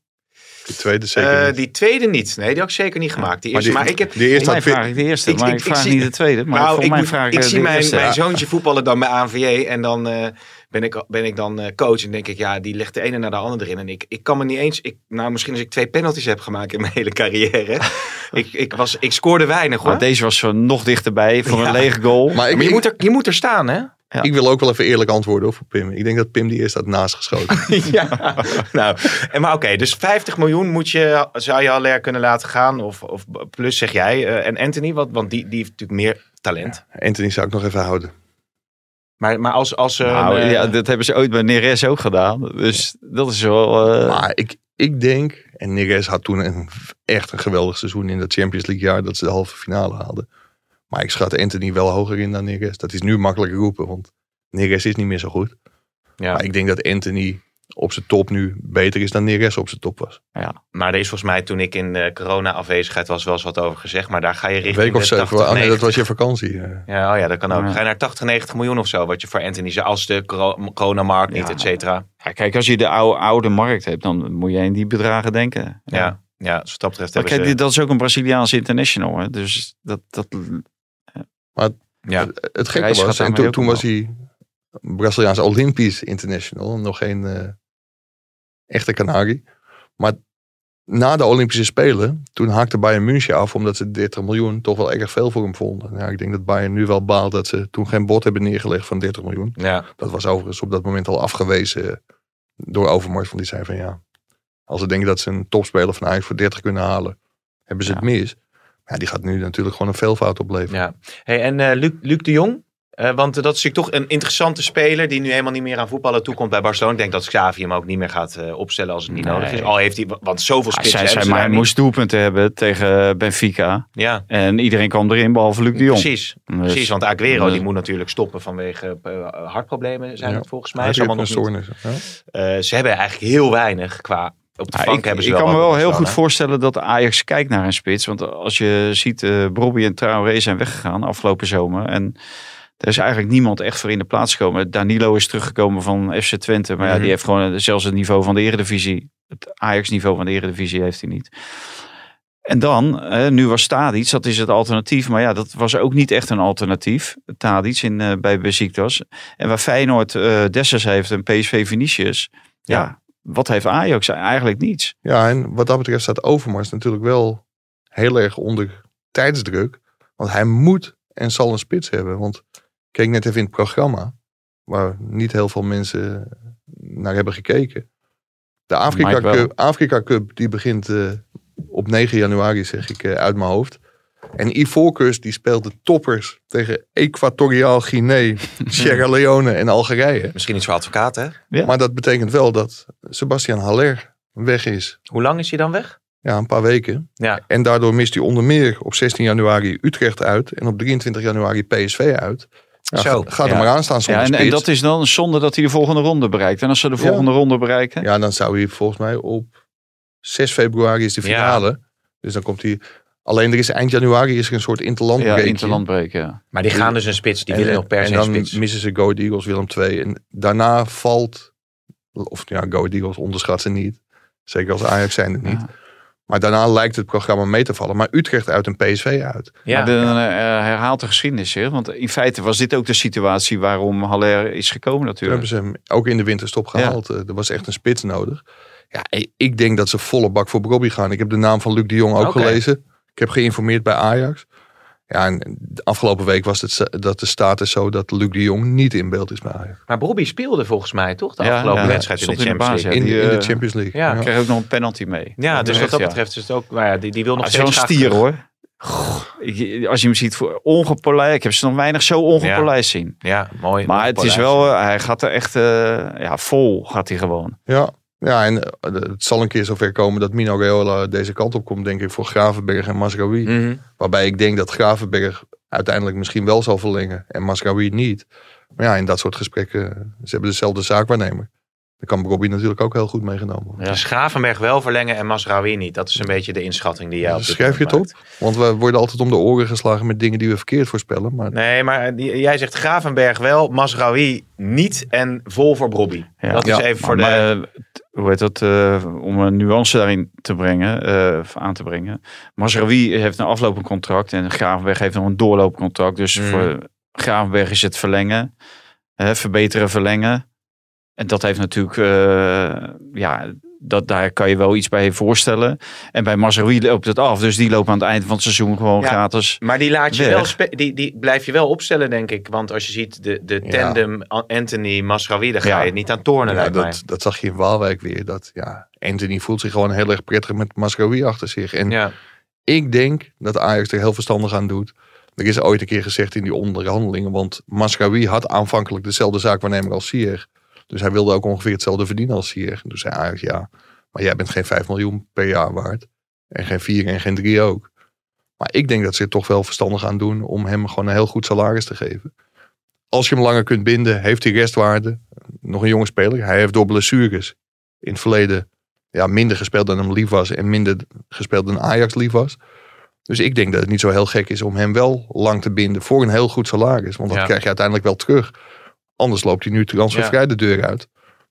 Die tweede zeker Eh, niet. die tweede niet. Nee, die had ik zeker niet gemaakt. Die Maar eerste, die- maar, ik heb, Die eerste had vraag ik de eerste, Ik- maar ik- vraag zie- niet de tweede. Maar nou, voor ik, mij vraag ik de zie mijn, mijn zoontje voetballen dan bij ANVJ en dan eh, ben, ik, ben ik dan eh, coach en denk ik, ja, die legt de ene naar de andere erin. En ik, ik kan me niet eens, ik, nou misschien als ik twee penalties heb gemaakt in mijn *laughs* hele carrière. ik, ik, was, ik scoorde weinig hoor. Maar deze was zo nog dichterbij voor Ja. een lege goal. Maar ik, maar je, ik, moet er, je moet er staan hè? Ja. ik wil ook wel even eerlijk antwoorden voor Pim. Ik denk dat Pim die eerst had naast geschoten. *laughs* ja, nou, en maar oké, dus 50 miljoen moet je, zou je Haller kunnen laten gaan, of, of plus zeg jij. Eh, en Anthony, wat, want die, die heeft natuurlijk meer talent. Anthony zou ik nog even houden. Maar, maar als, als eh, Nou, een, eh, ja, dat hebben ze ooit bij Neres ook gedaan. Dus dat is wel... Maar ik, ik denk, en Neres had toen een, echt een geweldig seizoen in dat Champions League jaar dat ze de halve finale haalden. Maar ik schat Anthony wel hoger in dan Neres. Dat is nu makkelijk roepen, want Neres is niet meer zo goed. ja. Maar ik denk dat Anthony op zijn top nu beter is dan Neres op zijn top was. Maar er is volgens mij toen ik in eh, corona-afwezigheid was wel eens wat over gezegd. Maar daar ga je Een richting week of de zeven. 80, Oh, nee, dat 90. was je vakantie. eh. Ja, oh ja, dat kan ook. Ja. Ga je naar 80, 90 miljoen of zo, wat je voor Anthony zou, als de coro- coronamarkt niet, Ja. et cetera. ja, kijk, als je de oude, oude markt hebt, dan moet je in die bedragen denken. Ja. ja, dus wat dat betreft Maar kijk, ze... dat is ook een Braziliaanse international. Hè? Dus dat, dat, ja. Het, het gekke was, en toen, toen was hij Braziliaans Olympisch International, nog geen eh, echte Canari. Maar na de Olympische Spelen, toen haakte Bayern München af, omdat ze 30 miljoen toch wel erg veel voor hem vonden. Ja, ik denk dat Bayern nu wel baalt dat ze toen geen bod hebben neergelegd van 30 miljoen. ja. Dat was overigens op dat moment al afgewezen door Overmars, want die zei van ja, als ze denken dat ze een topspeler van Ajax voor 30 kunnen halen, hebben ze het mis. Ja, die gaat nu natuurlijk gewoon een veelvoud opleveren. Ja. Hey, en eh, Luc, Luc de Jong? Eh, want dat is natuurlijk toch een interessante speler die nu helemaal niet meer aan voetballen toekomt bij Barcelona. Ik denk dat Xavi hem ook niet meer gaat eh, opstellen als het niet Nee. nodig is. Al heeft hij, want zoveel spitsen hebben ze maar hij niet. moest doelpunten hebben tegen Benfica. Ja, En iedereen kwam erin, behalve Luc de Jong. precies. Dus- Precies, want Aguero Dus- die moet natuurlijk stoppen vanwege hartproblemen zijn Ja. het volgens mij. Hij Is allemaal nog niet. Ja. Eh, ze hebben eigenlijk heel weinig qua... Op de Ja, ik, hebben ze ik wel kan me wel heel goed voorstellen dat Ajax kijkt naar een spits. Want als je ziet, eh Brobby en Traoré zijn weggegaan afgelopen zomer. En er is eigenlijk niemand echt voor in de plaats gekomen. Danilo is teruggekomen van FC Twente. Maar ja, Mhm. die heeft gewoon zelfs het niveau van de Eredivisie. Het Ajax-niveau van de Eredivisie heeft hij niet. En dan, eh, nu was Tadic, dat is het alternatief. Maar ja, dat was ook niet echt een alternatief. Tadic in, eh, bij Besiktas. En waar Feyenoord eh Dessers heeft en PSV Vinicius. Ja. Ja. Wat heeft Ajax? Eigenlijk niets. Ja, en wat dat betreft staat Overmars natuurlijk wel heel erg onder tijdsdruk. Want hij moet en zal een spits hebben. Want ik keek net even in het programma, waar niet heel veel mensen naar hebben gekeken. De Afrika. Cup, Afrika Cup die begint eh, op 9 januari, zeg ik eh, uit mijn hoofd. En Ivoorkust die speelt de toppers tegen Equatoriaal Guinea, *laughs* Sierra Leone en Algerije. Misschien iets voor advocaat, hè? Ja. Maar dat betekent wel dat Sebastian Haller weg is. Hoe lang is hij dan weg? Ja, een paar weken. Ja. En daardoor mist hij onder meer op 16 januari Utrecht uit. En op 23 januari PSV uit. Ja, Zo, ga, ga er ja. maar aan staan zonder Ja, en, en dat is dan zonder dat hij de volgende ronde bereikt. En als ze de volgende ronde bereiken, Ja, dan zou hij volgens mij op 6 februari is de Ja. finale. Dus dan komt hij... Alleen er is eind januari is er een soort interland ja, breekje. interland breken. Ja. Maar die gaan dus een spits. Die En- willen nog per En se dan een spits. missen ze Go Eagles Willem II. En daarna valt... Of ja, Go Eagles onderschat ze niet. Zeker als Ajax zijn het niet. Ja. Maar daarna lijkt het programma mee te vallen. Maar Utrecht uit en PSV uit. Ja, Maar dan eh, herhaalt de geschiedenis zich. Want in feite was dit ook de situatie waarom Haller is gekomen Toen natuurlijk. hebben ze hem ook in de winterstop gehaald. Eh, Er was echt een spits nodig. Ja, ik denk dat ze volle bak voor Bobby gaan. Ik heb de naam van Luc de Jong ook Oké. gelezen. Ik heb geïnformeerd bij Ajax. Ja, en de afgelopen week was het dat de status zo dat Luc de Jong niet in beeld is bij Ajax. Maar Bobby speelde volgens mij toch de Ja, afgelopen ja. wedstrijd in de in de Champions basis, League. In, die, in de eh, Champions League. ja, Ja. Kreeg ook nog een penalty mee. Ja, dus wat Terecht, dat ja. betreft is het ook... Maar ja, die, die wil nog Hij is wel steeds een graag stier hoor. Goh, ik- als je hem ziet voor ongepolijst. Ik heb ze nog weinig zo ongepolijst zien. Ja, mooi. Maar het is wel, eh, hij gaat er echt eh, ja, vol gaat hij gewoon. Ja. Ja, en eh, het zal een keer zover komen dat Mino Raiola deze kant op komt, denk ik, voor Gravenberg en Masraoui. Mhm. Waarbij ik denk dat Gravenberg uiteindelijk misschien wel zal verlengen en Masraoui niet. Maar ja, in dat soort gesprekken, ze hebben dezelfde zaakwaarnemer. Daar kan Robbie natuurlijk ook heel goed meegenomen worden. Ja. Dus Gravenberg wel verlengen en Masraoui niet. Dat is een beetje de inschatting die jij op Dus dit schrijf je het moment op? maakt. Want we worden altijd om de oren geslagen met dingen die we verkeerd voorspellen. Maar Nee, maar die- jij zegt Gravenberg wel, Masraoui niet en vol voor Bobby. Ja. Dat is Ja, even voor de... Maar, eh, hoe heet dat? eh, om een nuance daarin te brengen, eh, of aan te brengen. Mazraoui heeft een aflopend contract en Gravenberg heeft nog een doorlopend contract. Dus Mm. voor Gravenberg is het verlengen, hè, verbeteren, verlengen. En dat heeft natuurlijk, eh, ja, dat, daar kan je wel iets bij voorstellen. En bij Mazraoui loopt het af, dus die lopen aan het eind van het seizoen gewoon Ja. gratis. Maar die, laat je Weg. wel die, die blijf je wel opstellen, denk ik. Want als je ziet de, de Ja. tandem Anthony Masraoui, daar ga Ja. je niet aan tornen, ja, lijkt mij. dat, dat zag je in Waalwijk weer. Dat, ja, Anthony voelt zich gewoon heel erg prettig met Masraoui achter zich. En Ja. ik denk dat Ajax er heel verstandig aan doet. Er is ooit een keer gezegd in die onderhandelingen. Want Masraoui had aanvankelijk dezelfde zaakwaarnemer als Sier. Dus hij wilde ook ongeveer hetzelfde verdienen als Sier. Dus zei Ajax ja, maar jij bent geen 5 miljoen per jaar waard. En geen 4 en geen 3 ook. Maar ik denk dat ze er toch wel verstandig aan doen om hem gewoon een heel goed salaris te geven. Als je hem langer kunt binden, heeft hij restwaarde. Nog een jonge speler. Hij heeft door blessures in het verleden ja, minder gespeeld dan hem lief was. En minder gespeeld dan Ajax lief was. Dus ik denk dat het niet zo heel gek is om hem wel lang te binden voor een heel goed salaris. Want dat Ja. krijg je uiteindelijk wel terug. Anders loopt hij nu transfervrij de deur uit.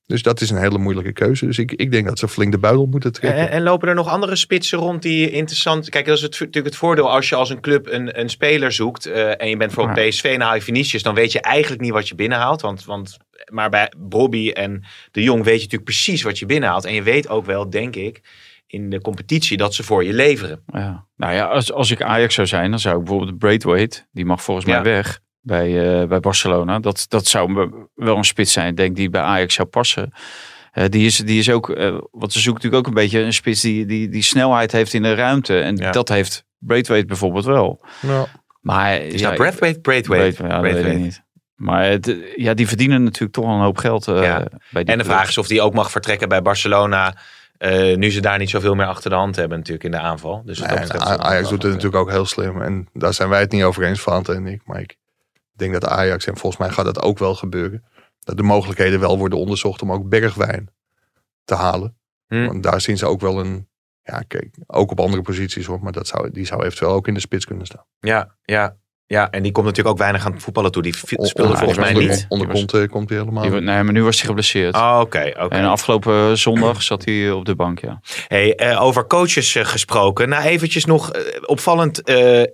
Dus dat is een hele moeilijke keuze. Dus ik, ik denk dat ze flink de buidel moeten trekken. En, en lopen er nog andere spitsen rond die interessant... Kijk, dat is het, natuurlijk het voordeel als je als een club een, een speler zoekt... eh, en je bent bijvoorbeeld Ja. PSV en haal je Vinicius... dan weet je eigenlijk niet wat je binnenhaalt. Want, want, maar bij Bobby en de Jong weet je natuurlijk precies wat je binnenhaalt. En je weet ook wel, denk ik, in de competitie... dat ze voor je leveren. Ja. Nou ja, als, als ik Ajax zou zijn, dan zou ik bijvoorbeeld Braithwaite, die mag volgens mij Ja. weg bij, eh, bij Barcelona. Dat, dat zou wel een spits zijn, denk ik, die bij Ajax zou passen. Eh, die, is, die is ook, eh want ze zoeken natuurlijk ook een beetje een spits die, die, die snelheid heeft in de ruimte. En Ja. dat heeft Braithwaite bijvoorbeeld wel. Ja. Maar Is ja, dat Braithwaite? Braithwaite. Braithwaite, ja, dat weet ik niet. Maar het, ja, die verdienen natuurlijk toch een hoop geld eh, Ja. bij die En de club. vraag is of die ook mag vertrekken bij Barcelona... eh, nu ze daar niet zoveel meer achter de hand hebben natuurlijk in de aanval. Dus wat Nee, dat en betreft A- Ajax doet het natuurlijk ook heel slim. En daar zijn wij het niet over eens, Fante en ik. Maar ik denk dat Ajax, en volgens mij gaat dat ook wel gebeuren. Dat de mogelijkheden wel worden onderzocht om ook Bergwijn te halen. Hm. Want daar zien ze ook wel een... Ja, kijk, ook op andere posities hoor. Maar dat zou, die zou eventueel ook in de spits kunnen staan. Ja, ja, ja, en die komt natuurlijk ook weinig aan het voetballen toe. Die speelde volgens mij onder- niet. Onder was- Conte komt hij helemaal. Die, nee, maar nu was hij geblesseerd. Oh, Oké, oké. En afgelopen zondag zat hij op de bank, ja. Hey, eh, over coaches eh, gesproken. Nou, eventjes nog eh, opvallend eh, eh,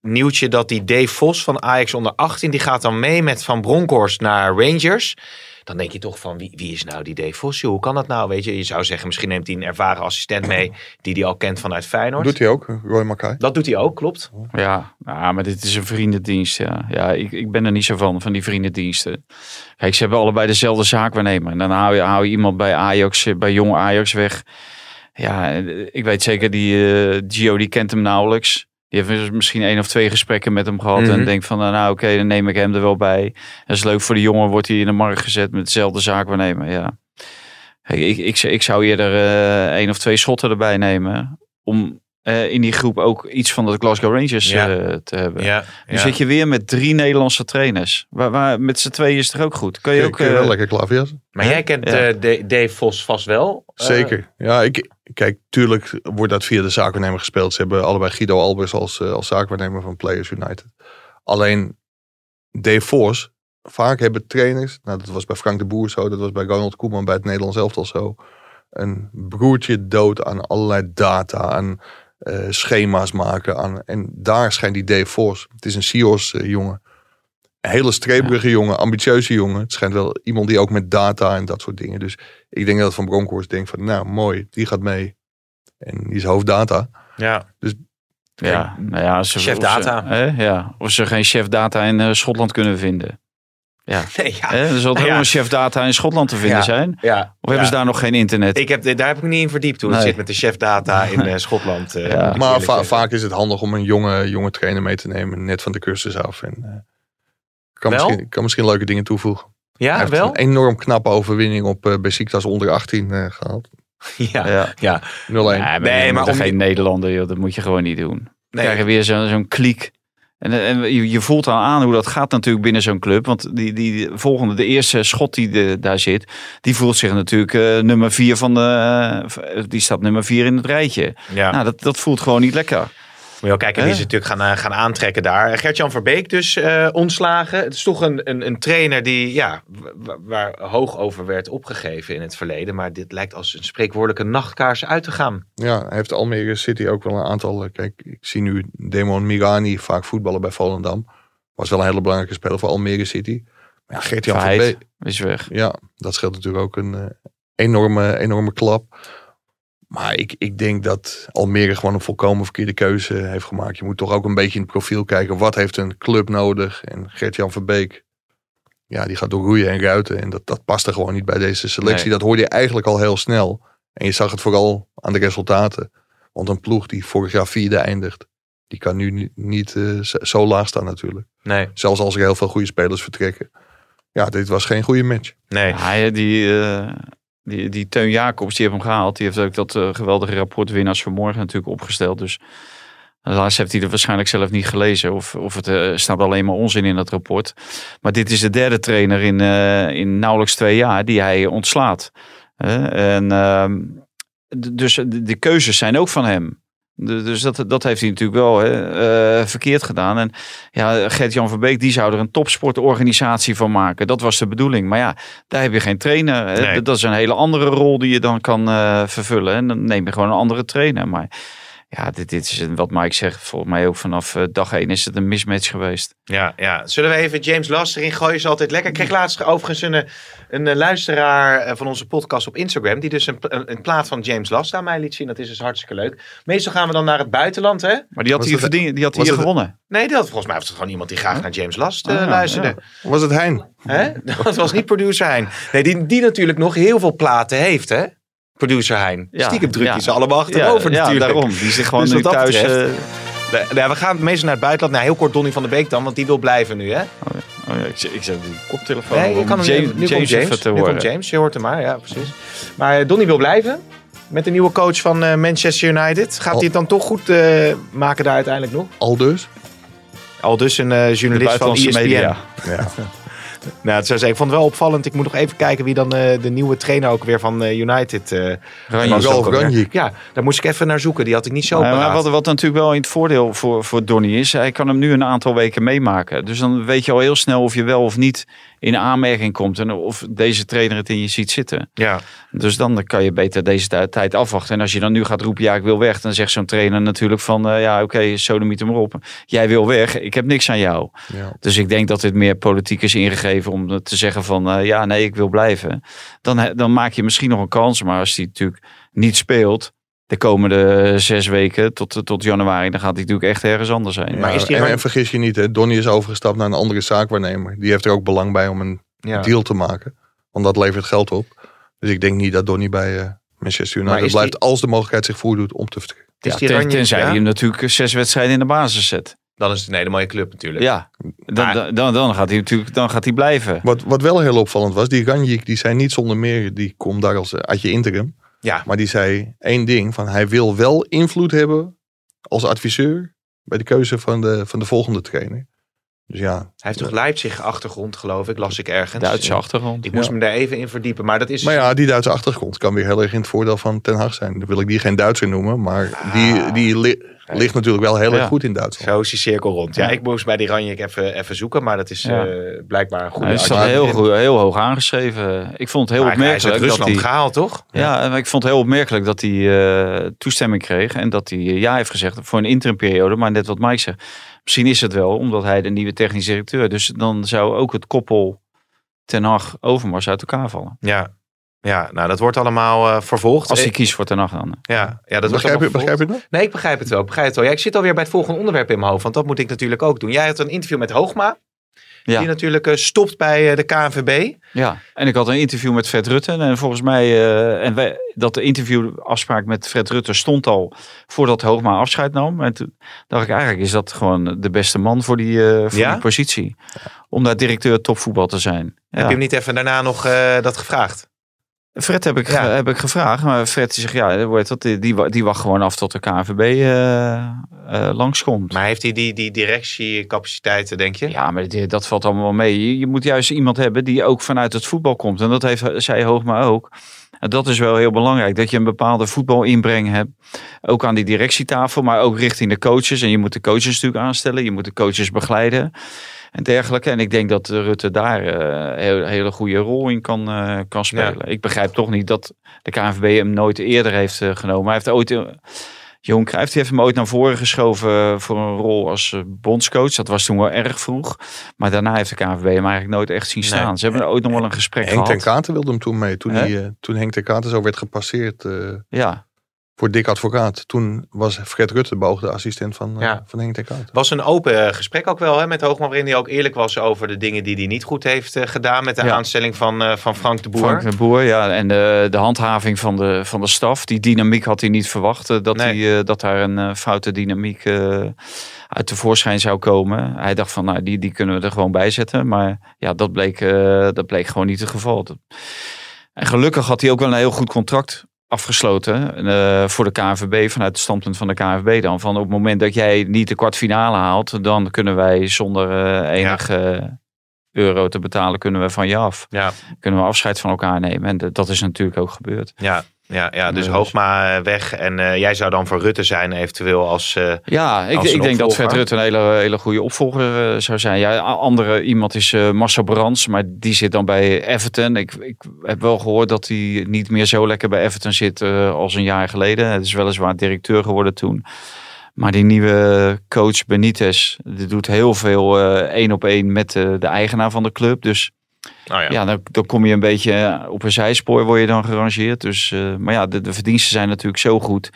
nieuwtje dat die Dave Vos van Ajax onder 18, die gaat dan mee met Van Bronckhorst naar Rangers. Dan denk je toch van, wie, wie is nou die Dave Vos? joh? Hoe kan dat nou? Weet je, je zou zeggen, misschien neemt hij een ervaren assistent mee, *clears throat* die hij al kent vanuit Feyenoord. Doet hij ook, Roy Mackay. Dat doet hij ook, klopt. Ja, ja, maar dit is een vriendendienst. Ja, ja ik, ik ben er niet zo van, van die vriendendiensten. Kijk, ze hebben allebei dezelfde zaakwaarnemer. En dan hou je, hou je iemand bij Ajax, eh, bij jong Ajax weg. Ja, eh, ik weet zeker, die eh, Gio, die kent hem nauwelijks. Die heeft dus misschien één of twee gesprekken met hem gehad. Mhm. En denkt van, nou, nou oké, dan neem ik hem er wel bij. Dat is leuk voor de jongen, wordt hij in de markt gezet met dezelfde zaakwaarnemer. Ja. Kijk, ik, ik, ik zou eerder eh één of twee schotten erbij nemen. Om eh, in die groep ook iets van de Glasgow Rangers Ja. eh, te hebben. Ja, Nu zit je weer met drie Nederlandse trainers. Waar, waar, met z'n tweeën is het toch ook goed? Kun je ook... Kun je wel eh, lekker klaverjassen. Maar jij kent Ja. eh, Dave Vos vast wel. Zeker. Ja, ik, kijk, tuurlijk wordt dat via de zaakwaarnemer gespeeld. Ze hebben allebei Guido Albers als, eh, als zaakwaarnemer van Players United. Alleen Dave Vos, vaak hebben trainers, nou dat was bij Frank de Boer zo, dat was bij Ronald Koeman bij het Nederlands elftal zo, een broertje dood aan allerlei data, aan eh, schema's maken. Aan, en daar schijnt die Dave Vos, het is een Sios eh, jongen, een hele streberige jongen, ambitieuze jongen. Het schijnt wel iemand die ook met data en dat soort dingen. Dus ik denk dat Van Bronckhorst denkt van, nou mooi, die gaat mee. En die is hoofddata. Ja. ja, nou ja, ze, Chef of ze- data. hè, ja, of ze geen chef data in eh, Schotland kunnen vinden. Ja. *laughs* Nee, ja. Hè, er zal wel ja. een chef data in Schotland te vinden Ja. zijn. ja. Of hebben Ja. ze daar nog geen internet? Ik heb, daar heb ik me niet in verdiept hoe het Nee. zit met de chef data in eh, *laughs* Schotland. eh, Maar eerlijk va- zeggen. vaak is het handig om een jonge, jonge trainer mee te nemen, net van de cursus af. En eh, kan, Wel? misschien, kan misschien leuke dingen toevoegen. Ja, Hij heeft wel? een enorm knappe overwinning op uh, Besiktas onder 18 eh, gehaald. 0-1. *laughs* Ja, Ja. ja. Nee, Nee, nee, maar maar om geen Nederlander, joh, dat moet je gewoon niet doen. Dan Nee. krijg je weer zo- zo'n kliek. En, en je, je voelt al aan hoe dat gaat natuurlijk binnen zo'n club. Want die, die volgende, de eerste schot die de- daar zit, die voelt zich natuurlijk eh, nummer vier van de. eh, die staat nummer vier in het rijtje. ja. Nou, dat, dat voelt gewoon niet lekker. Moet je wel kijken wie ze natuurlijk gaan, eh, gaan aantrekken daar. Gert-Jan Verbeek dus eh, ontslagen. Het is toch een, een, een trainer die, ja, wa- waar hoog over werd opgegeven in het verleden. Maar dit lijkt als een spreekwoordelijke nachtkaars uit te gaan. Ja, hij heeft Almere City ook wel een aantal. eh, Kijk, ik zie nu Demon Mirani vaak voetballen bij Volendam. Was wel een hele belangrijke speler voor Almere City. Maar ja, Gert-Jan Verbeek. is weg. Ja, dat scheelt natuurlijk ook een enorme, enorme klap. Maar ik, ik denk dat Almere gewoon een volkomen verkeerde keuze heeft gemaakt. Je moet toch ook een beetje in het profiel kijken. Wat heeft een club nodig? En Gert-Jan Verbeek, ja, die gaat door roeien en ruiten. En dat, dat past er gewoon niet bij deze selectie. Nee. Dat hoorde je eigenlijk al heel snel. En je zag het vooral aan de resultaten. Want een ploeg die vorig jaar vierde eindigt, die kan nu ni- niet eh, zo- laag staan natuurlijk. Nee, Zelfs als er heel veel goede spelers vertrekken. Ja, dit was geen goede match. nee. Ja, die, eh, die, die Teun Jacobs, die heeft hem gehaald. Die heeft ook dat eh, geweldige rapport Winnaars vanmorgen natuurlijk opgesteld. Dus helaas heeft hij het waarschijnlijk zelf niet gelezen. Of, of het eh, staat alleen maar onzin in dat rapport. Maar dit is de derde trainer in, eh, in nauwelijks twee jaar die hij ontslaat. En ehm, dus de, de keuzes zijn ook van hem. Dus dat, dat heeft hij natuurlijk wel hè, eh, verkeerd gedaan. En ja, Gert-Jan Verbeek, die zou er een topsportorganisatie van maken. Dat was de bedoeling. Maar ja, daar heb je geen trainer. hè. Nee. Dat is een hele andere rol die je dan kan eh, vervullen. En dan neem je gewoon een andere trainer. Maar ja, dit, dit is wat Mike zegt. Volgens mij ook vanaf eh, dag één is het een mismatch geweest. Ja, ja. Zullen we even James Last erin gooien? Is altijd lekker. Ik kreeg laatst overigens een, eh, een eh, luisteraar van onze podcast op Instagram. Die dus een, een, een plaat van James Last aan mij liet zien. Dat is dus hartstikke leuk. Meestal gaan we dan naar het buitenland, hè? Maar die had Was hier, het- verdiend, die had was hier het- gewonnen. Nee, dat, volgens mij was het gewoon iemand die graag naar James Last eh, Ah, luisterde. Was het Hein? Hè? *laughs* Dat was niet producer Hein. Nee, die, die natuurlijk nog heel veel platen heeft, hè? Producer Hein. Ja, Stiekem druk je ja. ze allemaal achterover ja, natuurlijk. Ja, daarom. Die zit gewoon Dus nu thuis. eh, Nee, nee, we gaan meestal naar het buitenland. Nou, heel kort Donny van der Beek dan, want die wil blijven nu, hè? oh ja, ik, zet- ik zet die koptelefoon Nee, om kan hem, James, nu komt James James. even te Nu komt James, je hoort hem maar, ja, precies. Maar eh, Donny wil blijven met de nieuwe coach van eh, Manchester United. Gaat hij het dan toch goed eh, maken daar uiteindelijk nog? Al dus? Al dus een eh, De journalist van ESPN. media. Ja. *laughs* Nou, het zou zeggen, ik vond het wel opvallend. Ik moet nog even kijken wie dan eh, de nieuwe trainer ook weer van eh, United eh Ranjik. Ralf. Ja, daar moest ik even naar zoeken. Die had ik niet zo Ja, maar wat, wat natuurlijk wel in het voordeel voor, voor Donny is, hij kan hem nu een aantal weken meemaken. Dus dan weet je al heel snel of je wel of niet in aanmerking komt en of deze trainer het in je ziet zitten. Ja, Dus dan kan je beter deze tij- tijd afwachten. En als je dan nu gaat roepen, ja, ik wil weg, dan zegt zo'n trainer natuurlijk van, eh, ja, oké, okay, sodemiet hem erop. Jij wil weg, ik heb niks aan jou. Ja. Dus ik denk dat dit meer politiek is ingegeven om te zeggen van, eh, ja, nee, ik wil blijven. Dan, dan maak je misschien nog een kans. Maar als hij natuurlijk niet speelt de komende zes weken tot, tot januari, dan gaat hij natuurlijk echt ergens anders zijn. Maar is die en, en vergis je niet, hè, Donny is overgestapt naar een andere zaakwaarnemer. Die heeft er ook belang bij om een ja. deal te maken. Want dat levert geld op. Dus ik denk niet dat Donny bij eh, Manchester United blijft die- als de mogelijkheid zich voordoet om te vertrekken. Ja, ten- tenzij ja? hij hem natuurlijk zes wedstrijden in de basis zet. Dan is het een hele mooie club natuurlijk. Ja, dan, Maar- dan, dan, dan gaat hij natuurlijk dan gaat hij blijven. Wat, wat wel heel opvallend was, die Ranjik, die zei niet zonder meer, die komt daar als uit je interim. Ja. Maar die zei één ding, van hij wil wel invloed hebben als adviseur bij de keuze van de, van de volgende trainer. Dus ja, Hij heeft toch Leipzig-achtergrond, geloof ik, las ik ergens. Duitse achtergrond. Ik moest Ja. me daar even in verdiepen. Maar dat is... maar ja, die Duitse achtergrond kan weer heel erg in het voordeel van Ten Hag zijn. Dan wil ik die geen Duitser noemen, maar die, die li- ligt natuurlijk wel heel Ja. erg goed in Duitsland. Zo is die cirkel rond. Ja, Ja. ik moest bij die Ranjik even, even zoeken. Maar dat is Ja. eh, blijkbaar een goede Hij staat argument. heel, goed- heel hoog aangeschreven. Ik vond het heel Maar hij is uit opmerkelijk dat Rusland hij... gehaald, toch? Ja, maar ik vond het heel opmerkelijk dat hij eh, toestemming kreeg. En dat hij eh, ja heeft gezegd voor een interimperiode. Maar net wat Mike zegt. Misschien is het wel omdat hij de nieuwe technisch directeur. Dus dan zou ook het koppel Ten Hag Overmars uit elkaar vallen. Ja. Ja, nou dat wordt allemaal eh, vervolgd. Als hij Eh, kiest voor Ten Hag dan. ja, ja, dat wordt Begrijp je, begrijp je dat? Nee, ik begrijp het wel. ik Begrijp het wel. Ja, ik zit alweer bij het volgende onderwerp in mijn hoofd. Want dat moet ik natuurlijk ook doen. Jij had een interview met Hoogma. Ja. Die natuurlijk eh, stopt bij eh, de KNVB. Ja, en ik had een interview met Fred Rutte. En volgens mij, eh, en wij, dat de interviewafspraak met Fred Rutte stond al voordat Hoogma afscheid nam. En toen dacht ik eigenlijk, is dat gewoon de beste man voor die, voor Ja? die positie. Om daar directeur topvoetbal te zijn. Ja. Heb je hem niet even daarna nog dat gevraagd? Fred heb ik, Ja. heb ik gevraagd. Maar Fred zegt, ja, dat, die, die, wa- die wacht gewoon af tot de KNVB eh eh, langskomt. Maar heeft hij die, die directiecapaciteiten, denk je? Ja, maar dat valt allemaal mee. Je, je moet juist iemand hebben die ook vanuit het voetbal komt. En dat heeft zij Hoogma ook. En dat is wel heel belangrijk. Dat je een bepaalde voetbalinbreng hebt. Ook aan die directietafel, maar ook richting de coaches. En je moet de coaches natuurlijk aanstellen. Je moet de coaches begeleiden. En dergelijke. En ik denk dat eh, Rutte daar eh, een heel- hele goede rol in kan, eh, kan spelen. Ik begrijp toch niet dat de KNVB hem nooit eerder heeft eh, genomen. Hij heeft ooit... eh, Johan Cruijff heeft hem ooit naar voren geschoven voor een rol als eh, bondscoach. Dat was toen wel erg vroeg. Maar daarna heeft de KNVB hem eigenlijk nooit echt zien staan. Nee. Ze hebben ooit nog wel een gesprek Henk ten gehad. Katen wilde hem toen mee. Toen, die, eh, toen Henk ten Katen zo werd gepasseerd eh, Ja, voor Dick Advocaat. Toen was Fred Rutte de beoogde assistent van, eh, Ja. van Henk ten Katen. was een open eh, gesprek ook wel hè, met Hoogman, waarin hij ook eerlijk was over de dingen die hij niet goed heeft eh, gedaan met de Ja. aanstelling van, van Frank de Boer. Frank de Boer. Ja, en de, de handhaving van de, van de staf. Die dynamiek had hij niet verwacht. Dat, Nee. eh, dat daar een foute dynamiek uit tevoorschijn zou komen. Hij dacht van, nou, die, die kunnen we er gewoon bij zetten. Maar ja, dat bleek, dat bleek gewoon niet het geval. Dat- En gelukkig had hij ook wel een heel goed contract afgesloten eh, voor de KNVB vanuit het standpunt van de KNVB dan. Van op het moment dat jij niet de kwartfinale haalt, dan kunnen wij zonder eh, enige euro te betalen, kunnen we van je af. Ja, Kunnen we afscheid van elkaar nemen. En dat is natuurlijk ook gebeurd. ja, ja, ja, dus Dus- Hoogma eh, weg. En eh, jij zou dan voor Rutte zijn eventueel als... eh, Ja, ik, Als ik denk dat. Fred Rutte een hele, hele goede opvolger zou zijn. Ja, andere iemand is Marcel Brands, maar die zit dan bij Everton. Ik, ik heb wel gehoord dat hij niet meer zo lekker bij Everton zit als een jaar geleden. Het is weliswaar directeur geworden toen. Maar die nieuwe coach Benitez, die doet heel veel één op één met de eigenaar van de club. Dus nou ja. ja, dan, dan kom je een beetje eh, op een zijspoor, word je dan gerangeerd. Dus, eh, maar ja, de, de verdiensten zijn natuurlijk zo goed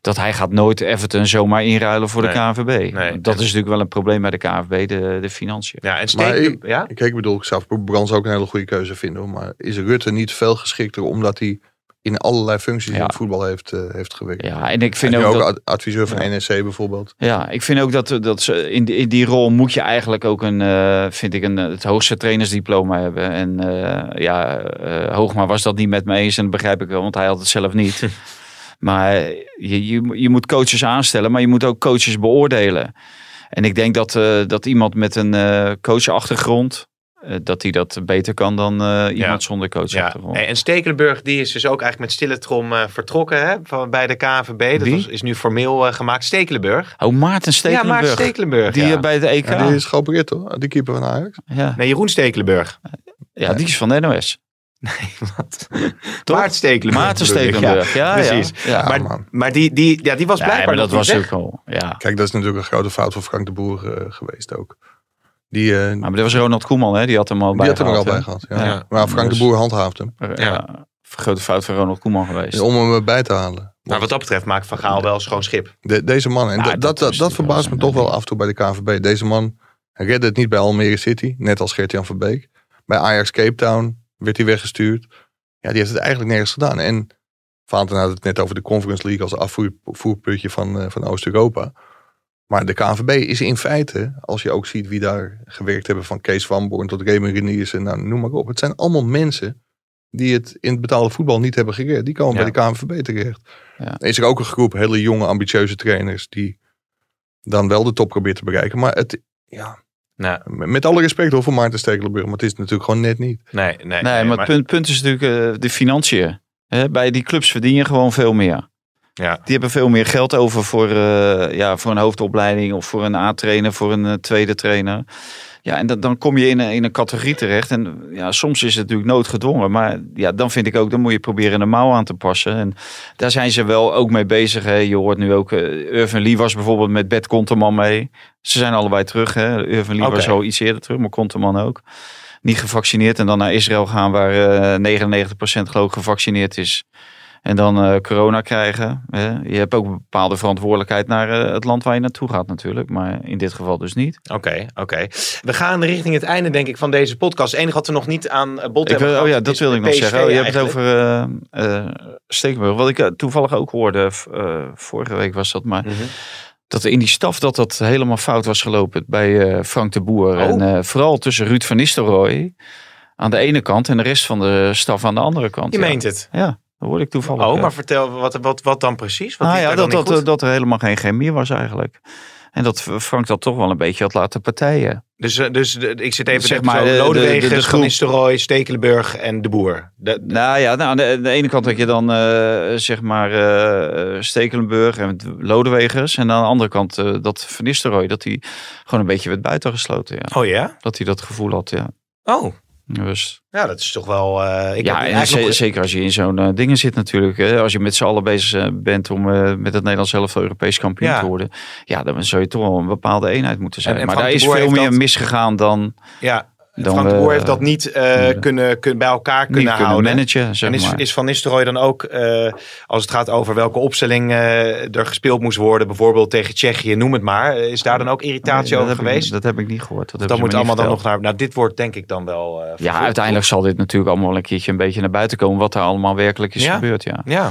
dat hij gaat nooit Everton zomaar inruilen voor de. KNVB. Nee. Dat is natuurlijk wel een probleem bij de KNVB, de, de financiën. ja, en Maar Steek, ik- ja? Kijk, ik bedoel, ik zou Brands ook een hele goede keuze vinden. hoor. Maar is Rutte niet veel geschikter omdat hij in allerlei functies in Ja. het voetbal heeft, eh, heeft gewerkt? Ja, en ik vind en ook, dat, ad- adviseur van NEC bijvoorbeeld. ja, ik vind ook dat, dat ze in, die, in die rol moet je eigenlijk ook een, eh, vind ik, een, het hoogste trainersdiploma hebben. En eh, ja, Hoogma was dat niet met me eens en dat begrijp ik wel, want hij had het zelf niet. *laughs* maar je, je, je moet coaches aanstellen, maar je moet ook coaches beoordelen. En ik denk dat, dat iemand met een coachachtergrond, dat hij dat beter kan dan eh, iemand zonder Ja, coachachtergrond. en Stekelenburg die is dus ook eigenlijk met stille trom eh, vertrokken hè, van, bij de KNVB. Dat Wie? was, is nu formeel eh, gemaakt. Stekelenburg. Oh, Maarten Ja, Stekelenburg. Maarten Stekelenburg. die ja. eh, bij de EK. Ja, die is geopereerd hoor, die keeper van Ajax. ja. Nee, Jeroen Stekelenburg. ja, die is van de NOS. Wat? Maarten Stekelenburg. Maarten Stekelenburg, ja, ja. precies. Ja, maar, man. maar die, die, ja, die was Ja, blijkbaar maar dat was ook al. Ja. Kijk, dat is natuurlijk een grote fout van Frank de Boer eh, geweest ook. Die, eh, Maar dat was Ronald Koeman, hè? Die had hem al die bij had hem er al bij gehad. Ja. Ja. Maar Frank Dus- de Boer handhaaft hem. Ja. Grote fout van Ronald Koeman geweest. Om hem erbij te halen. Maar wat dat betreft maakt Van Gaal wel schoon schip. De- deze man, en Ja, dat, dat dat, verbaast me toch wel af en toe bij de KNVB. Deze man hij redde het niet bij Almere City, net als Gert-Jan Verbeek. Bij Ajax Cape Town werd hij weggestuurd. Ja, die heeft het eigenlijk nergens gedaan. En Vaanten had het net over de Conference League als afvoerputje van, eh, van Oost-Europa. Maar de KNVB is in feite, als je ook ziet wie daar gewerkt hebben, van Kees Van Born tot Raymond Reniers en nou, noem maar op. Het zijn allemaal mensen die het in het betaalde voetbal niet hebben gereerd. Die komen Ja. bij de KNVB terecht. Ja. Er is er ook een groep hele jonge, ambitieuze trainers die dan wel de top proberen te bereiken. Maar het, ja, Nou, met alle respect hoor voor Maarten Stekelenburg, maar het is natuurlijk gewoon net niet. nee, nee, Nee, maar het punt, punt is natuurlijk eh, de financiën. Hè, bij die clubs verdien je gewoon veel meer. Ja. Die hebben veel meer geld over voor, eh, ja, voor een hoofdopleiding of voor een A-trainer, voor een eh, tweede trainer. Ja, en dan, dan kom je in een, in een categorie terecht. En ja, soms is het natuurlijk noodgedwongen. Maar ja, dan vind ik ook, dan moet je proberen een mouw aan te passen. En daar zijn ze wel ook mee bezig. Hè. Je hoort nu ook, uh, Irvin Lee was bijvoorbeeld met Bert Konterman mee. Ze zijn allebei terug. Hè. Irvin Lee was al iets eerder terug, maar Konterman ook. Niet gevaccineerd en dan naar Israël gaan waar eh 99% geloof ik gevaccineerd is. En dan eh, corona krijgen. Hè. Je hebt ook een bepaalde verantwoordelijkheid naar eh, het land waar je naartoe gaat natuurlijk. Maar in dit geval dus niet. Oké, oké. We gaan richting het einde, denk ik, van deze podcast. Het enige wat we nog niet aan eh, bod hebben wil- oh ja, dat wilde ik nog PSV zeggen. Oh, je hebt het over eh, Stekelenburg. Wat ik toevallig ook hoorde, vorige week was dat, maar Mhm. dat in die staf dat dat helemaal fout was gelopen bij Frank de Boer. Oh. En eh, vooral tussen Ruud van Nistelrooy aan de ene kant en de rest van de staf aan de andere kant. Je ja. meent het. Ja, dat hoorde ik toevallig. Oh, maar vertel, wat, wat, wat dan precies? Wat Nou ja, dat, dat, dat er helemaal geen chemie was eigenlijk. En dat Frank dat toch wel een beetje had laten partijen. Dus, eh, dus de- ik zit even Zeg te maar, de- Lodewegen, de- Van Stekelenburg en De Boer. De, Nou ja, nou, aan de, de ene kant had je dan eh, zeg maar eh, Stekelenburg en Lodewegers. En aan de andere kant eh, dat Van Nistelrooy, dat hij gewoon een beetje werd buitengesloten. Ja. oh ja? Dat hij dat gevoel had, ja. Oh, Dus, ja, dat is toch wel... eh, ik ja, en eigenlijk zeker als je in zo'n eh, dingen zit natuurlijk. Hè, als je met z'n allen bezig eh, bent om met het Nederlands zelf Europees kampioen Ja. te worden. Ja, dan zou je toch wel een bepaalde eenheid moeten zijn. En- en maar daar is veel meer dat- misgegaan dan, ja, dan Frank de Boer we, heeft dat niet eh, kunnen, kunnen, bij elkaar kunnen kunnen houden. managen. Zeg En is, maar. is Van Nistelrooy dan ook, eh, als het gaat over welke opstelling eh, er gespeeld moest worden, bijvoorbeeld tegen Tsjechië, noem het maar, eh, is daar dan ook irritatie Nee, over ik- geweest? dat heb ik niet gehoord. Dat, dat moet allemaal dan nog naar. Nou, dit wordt denk ik dan wel. eh, Ja, uiteindelijk zal dit natuurlijk allemaal een keertje een beetje naar buiten komen. Wat er allemaal werkelijk is Ja. gebeurd, ja. Ja.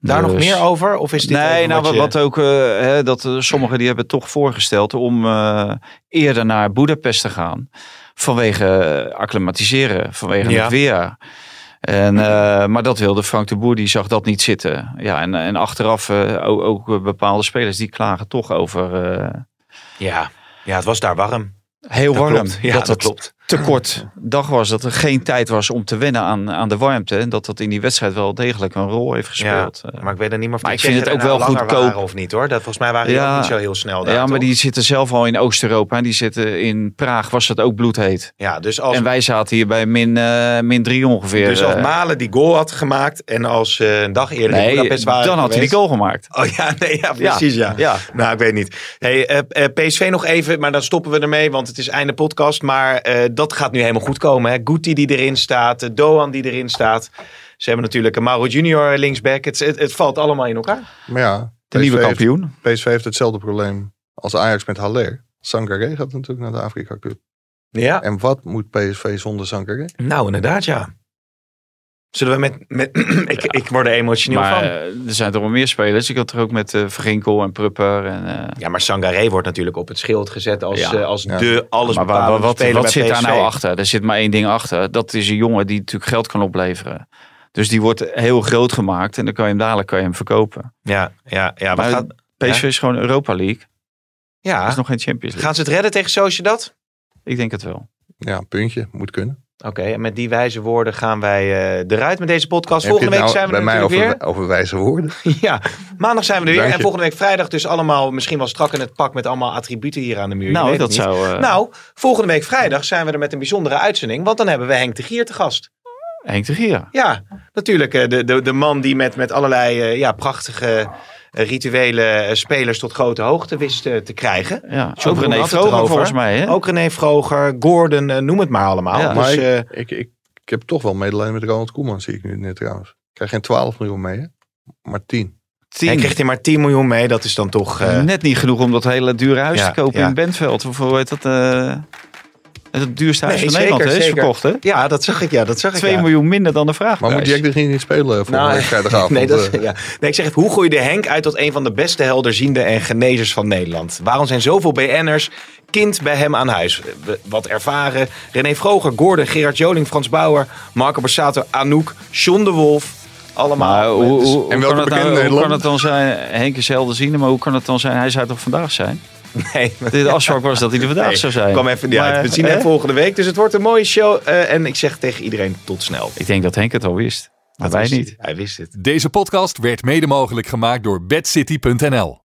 Daar nog Dus- meer over? Of is dit Nee, nou wat wat, je- wat ook, eh, hè, dat eh, sommigen die hebben toch voorgesteld om eh, eerder naar Boedapest te gaan. Vanwege eh, acclimatiseren, vanwege Ja. het weer. En, eh, maar dat wilde Frank de Boer, die zag dat niet zitten. Ja, en, en achteraf eh, ook, ook bepaalde spelers die klagen toch over eh, Ja. ja, het was daar warm. heel Dat warm. klopt. Ja, dat, klopt. Te kort dag was. Dat er geen tijd was om te wennen aan, aan de warmte. En dat dat in die wedstrijd wel degelijk een rol heeft gespeeld. Eh, Maar ik weet er niet meer of Maar ik vind het ook wel goedkoop. of niet hoor. Dat volgens mij waren die Ja. ook niet zo heel snel daar. ja, maar toch? die zitten zelf al in Oost-Europa. En die zitten in Praag, was het ook bloedheet. Ja, dus als, En wij zaten hier bij min, eh, min drie ongeveer. dus als eh. Malen die goal had gemaakt en als een dag eerder nee, Budapest waren dan had hij die goal gemaakt. Oh ja, nee, ja, precies ja. Ja. Nou, ik weet niet. Hey, PSV nog even, maar dan stoppen we ermee, want het is einde podcast. Maar dat gaat nu helemaal goed komen. Hè? Guti die erin staat, eh, Doan die erin staat. Ze hebben natuurlijk een Mauro Junior linksback. Het, het, het valt allemaal in elkaar. Maar ja, De nieuwe kampioen. Heeft, PSV heeft hetzelfde probleem als Ajax met Haller. Sangaré gaat natuurlijk naar de Afrika Cup. Ja. En wat moet PSV zonder Sangaré? Nou, inderdaad, ja. Zullen we met... met *clears throat* ik, ik word er emotioneel Maar van. eh, er zijn toch wel meer spelers. Ik had er ook met eh Verginkel en Prupper. En, eh, Ja, maar Sangaré wordt natuurlijk op het schild gezet als, Ja. als Ja. de alles maar wa- wa- wat, wat zit daar nou achter? Er zit maar één ding achter. Dat is een jongen die natuurlijk geld kan opleveren. Dus die wordt heel groot gemaakt. En dan kan je hem dadelijk kan je hem verkopen. Ja, ja, ja. Maar Maar gaat, PSV is gewoon Europa League. ja. Dat is nog geen Champions League. gaan ze het redden tegen Sociedad? Ik denk het wel. Ja, een puntje. Moet kunnen. Oké, en met die wijze woorden gaan wij eh, eruit met deze podcast. Heb Volgende week nou zijn we bij er mij natuurlijk over, over wijze woorden? weer. *laughs* Ja, maandag zijn we er weer. Dank En je. volgende week vrijdag dus allemaal misschien wel strak in het pak met allemaal attributen hier aan de muur. Je Nou, weet dat zou... eh, Nou, volgende week vrijdag zijn we er met een bijzondere uitzending. Want dan hebben we Henk de Gier te gast. Henk de Gier. Ja, natuurlijk. eh, De, de, de man die met, met allerlei ja, prachtige rituele eh, spelers tot grote hoogte wist eh, te krijgen. Ja, John ook René Vroger volgens mij. Hè? Ook René Vroger, Gordon, eh, noem het maar allemaal. Ja, dus, maar eh, ik, ik, ik, ik heb toch wel medelijden met Ronald Koeman, zie ik nu net trouwens. Ik krijg geen 12 miljoen mee, hè? maar 10. Tien. hij kreeg hij maar 10 miljoen mee. Dat is dan toch... eh, Net niet genoeg om dat hele dure huis Ja, te kopen ja. in Bentveld. Of hoe heet dat? Het duurste huis Nee, van zeker, Nederland hè, is verkocht. Hè? ja, dat zag ik. Ja, dat zag ik. 2 ja. miljoen minder dan de vraag. Maar moet Jack de Gier niet spelen voor Nou, *laughs* vrijdagavond? Nee, dat, eh? ja. nee, ik zeg even, hoe gooi je de Henk uit tot een van de beste helderziende en genezers van Nederland? Waarom zijn zoveel BN'ers kind bij hem aan huis? Wat ervaren. René Vroger, Gordon, Gerard Joling, Frans Bauer, Marco Borsato, Anouk, John de Wolf. Allemaal. Maar hoe, hoe, hoe En welke kan het bekende nou, hoe kan het dan zijn? Henk is helder zien, maar hoe kan het dan zijn? Hij zou toch vandaag zijn? *laughs* Nee, De afspraak was dat hij er vandaag Nee, zou zijn. Kom even niet Maar, uit. We zien hem volgende week. Dus het wordt een mooie show. eh, en ik zeg tegen iedereen tot snel. Ik denk dat Henk het al wist. Maar Dat wij niet. Hij wist het. Deze podcast werd mede mogelijk gemaakt door bedcity.nl.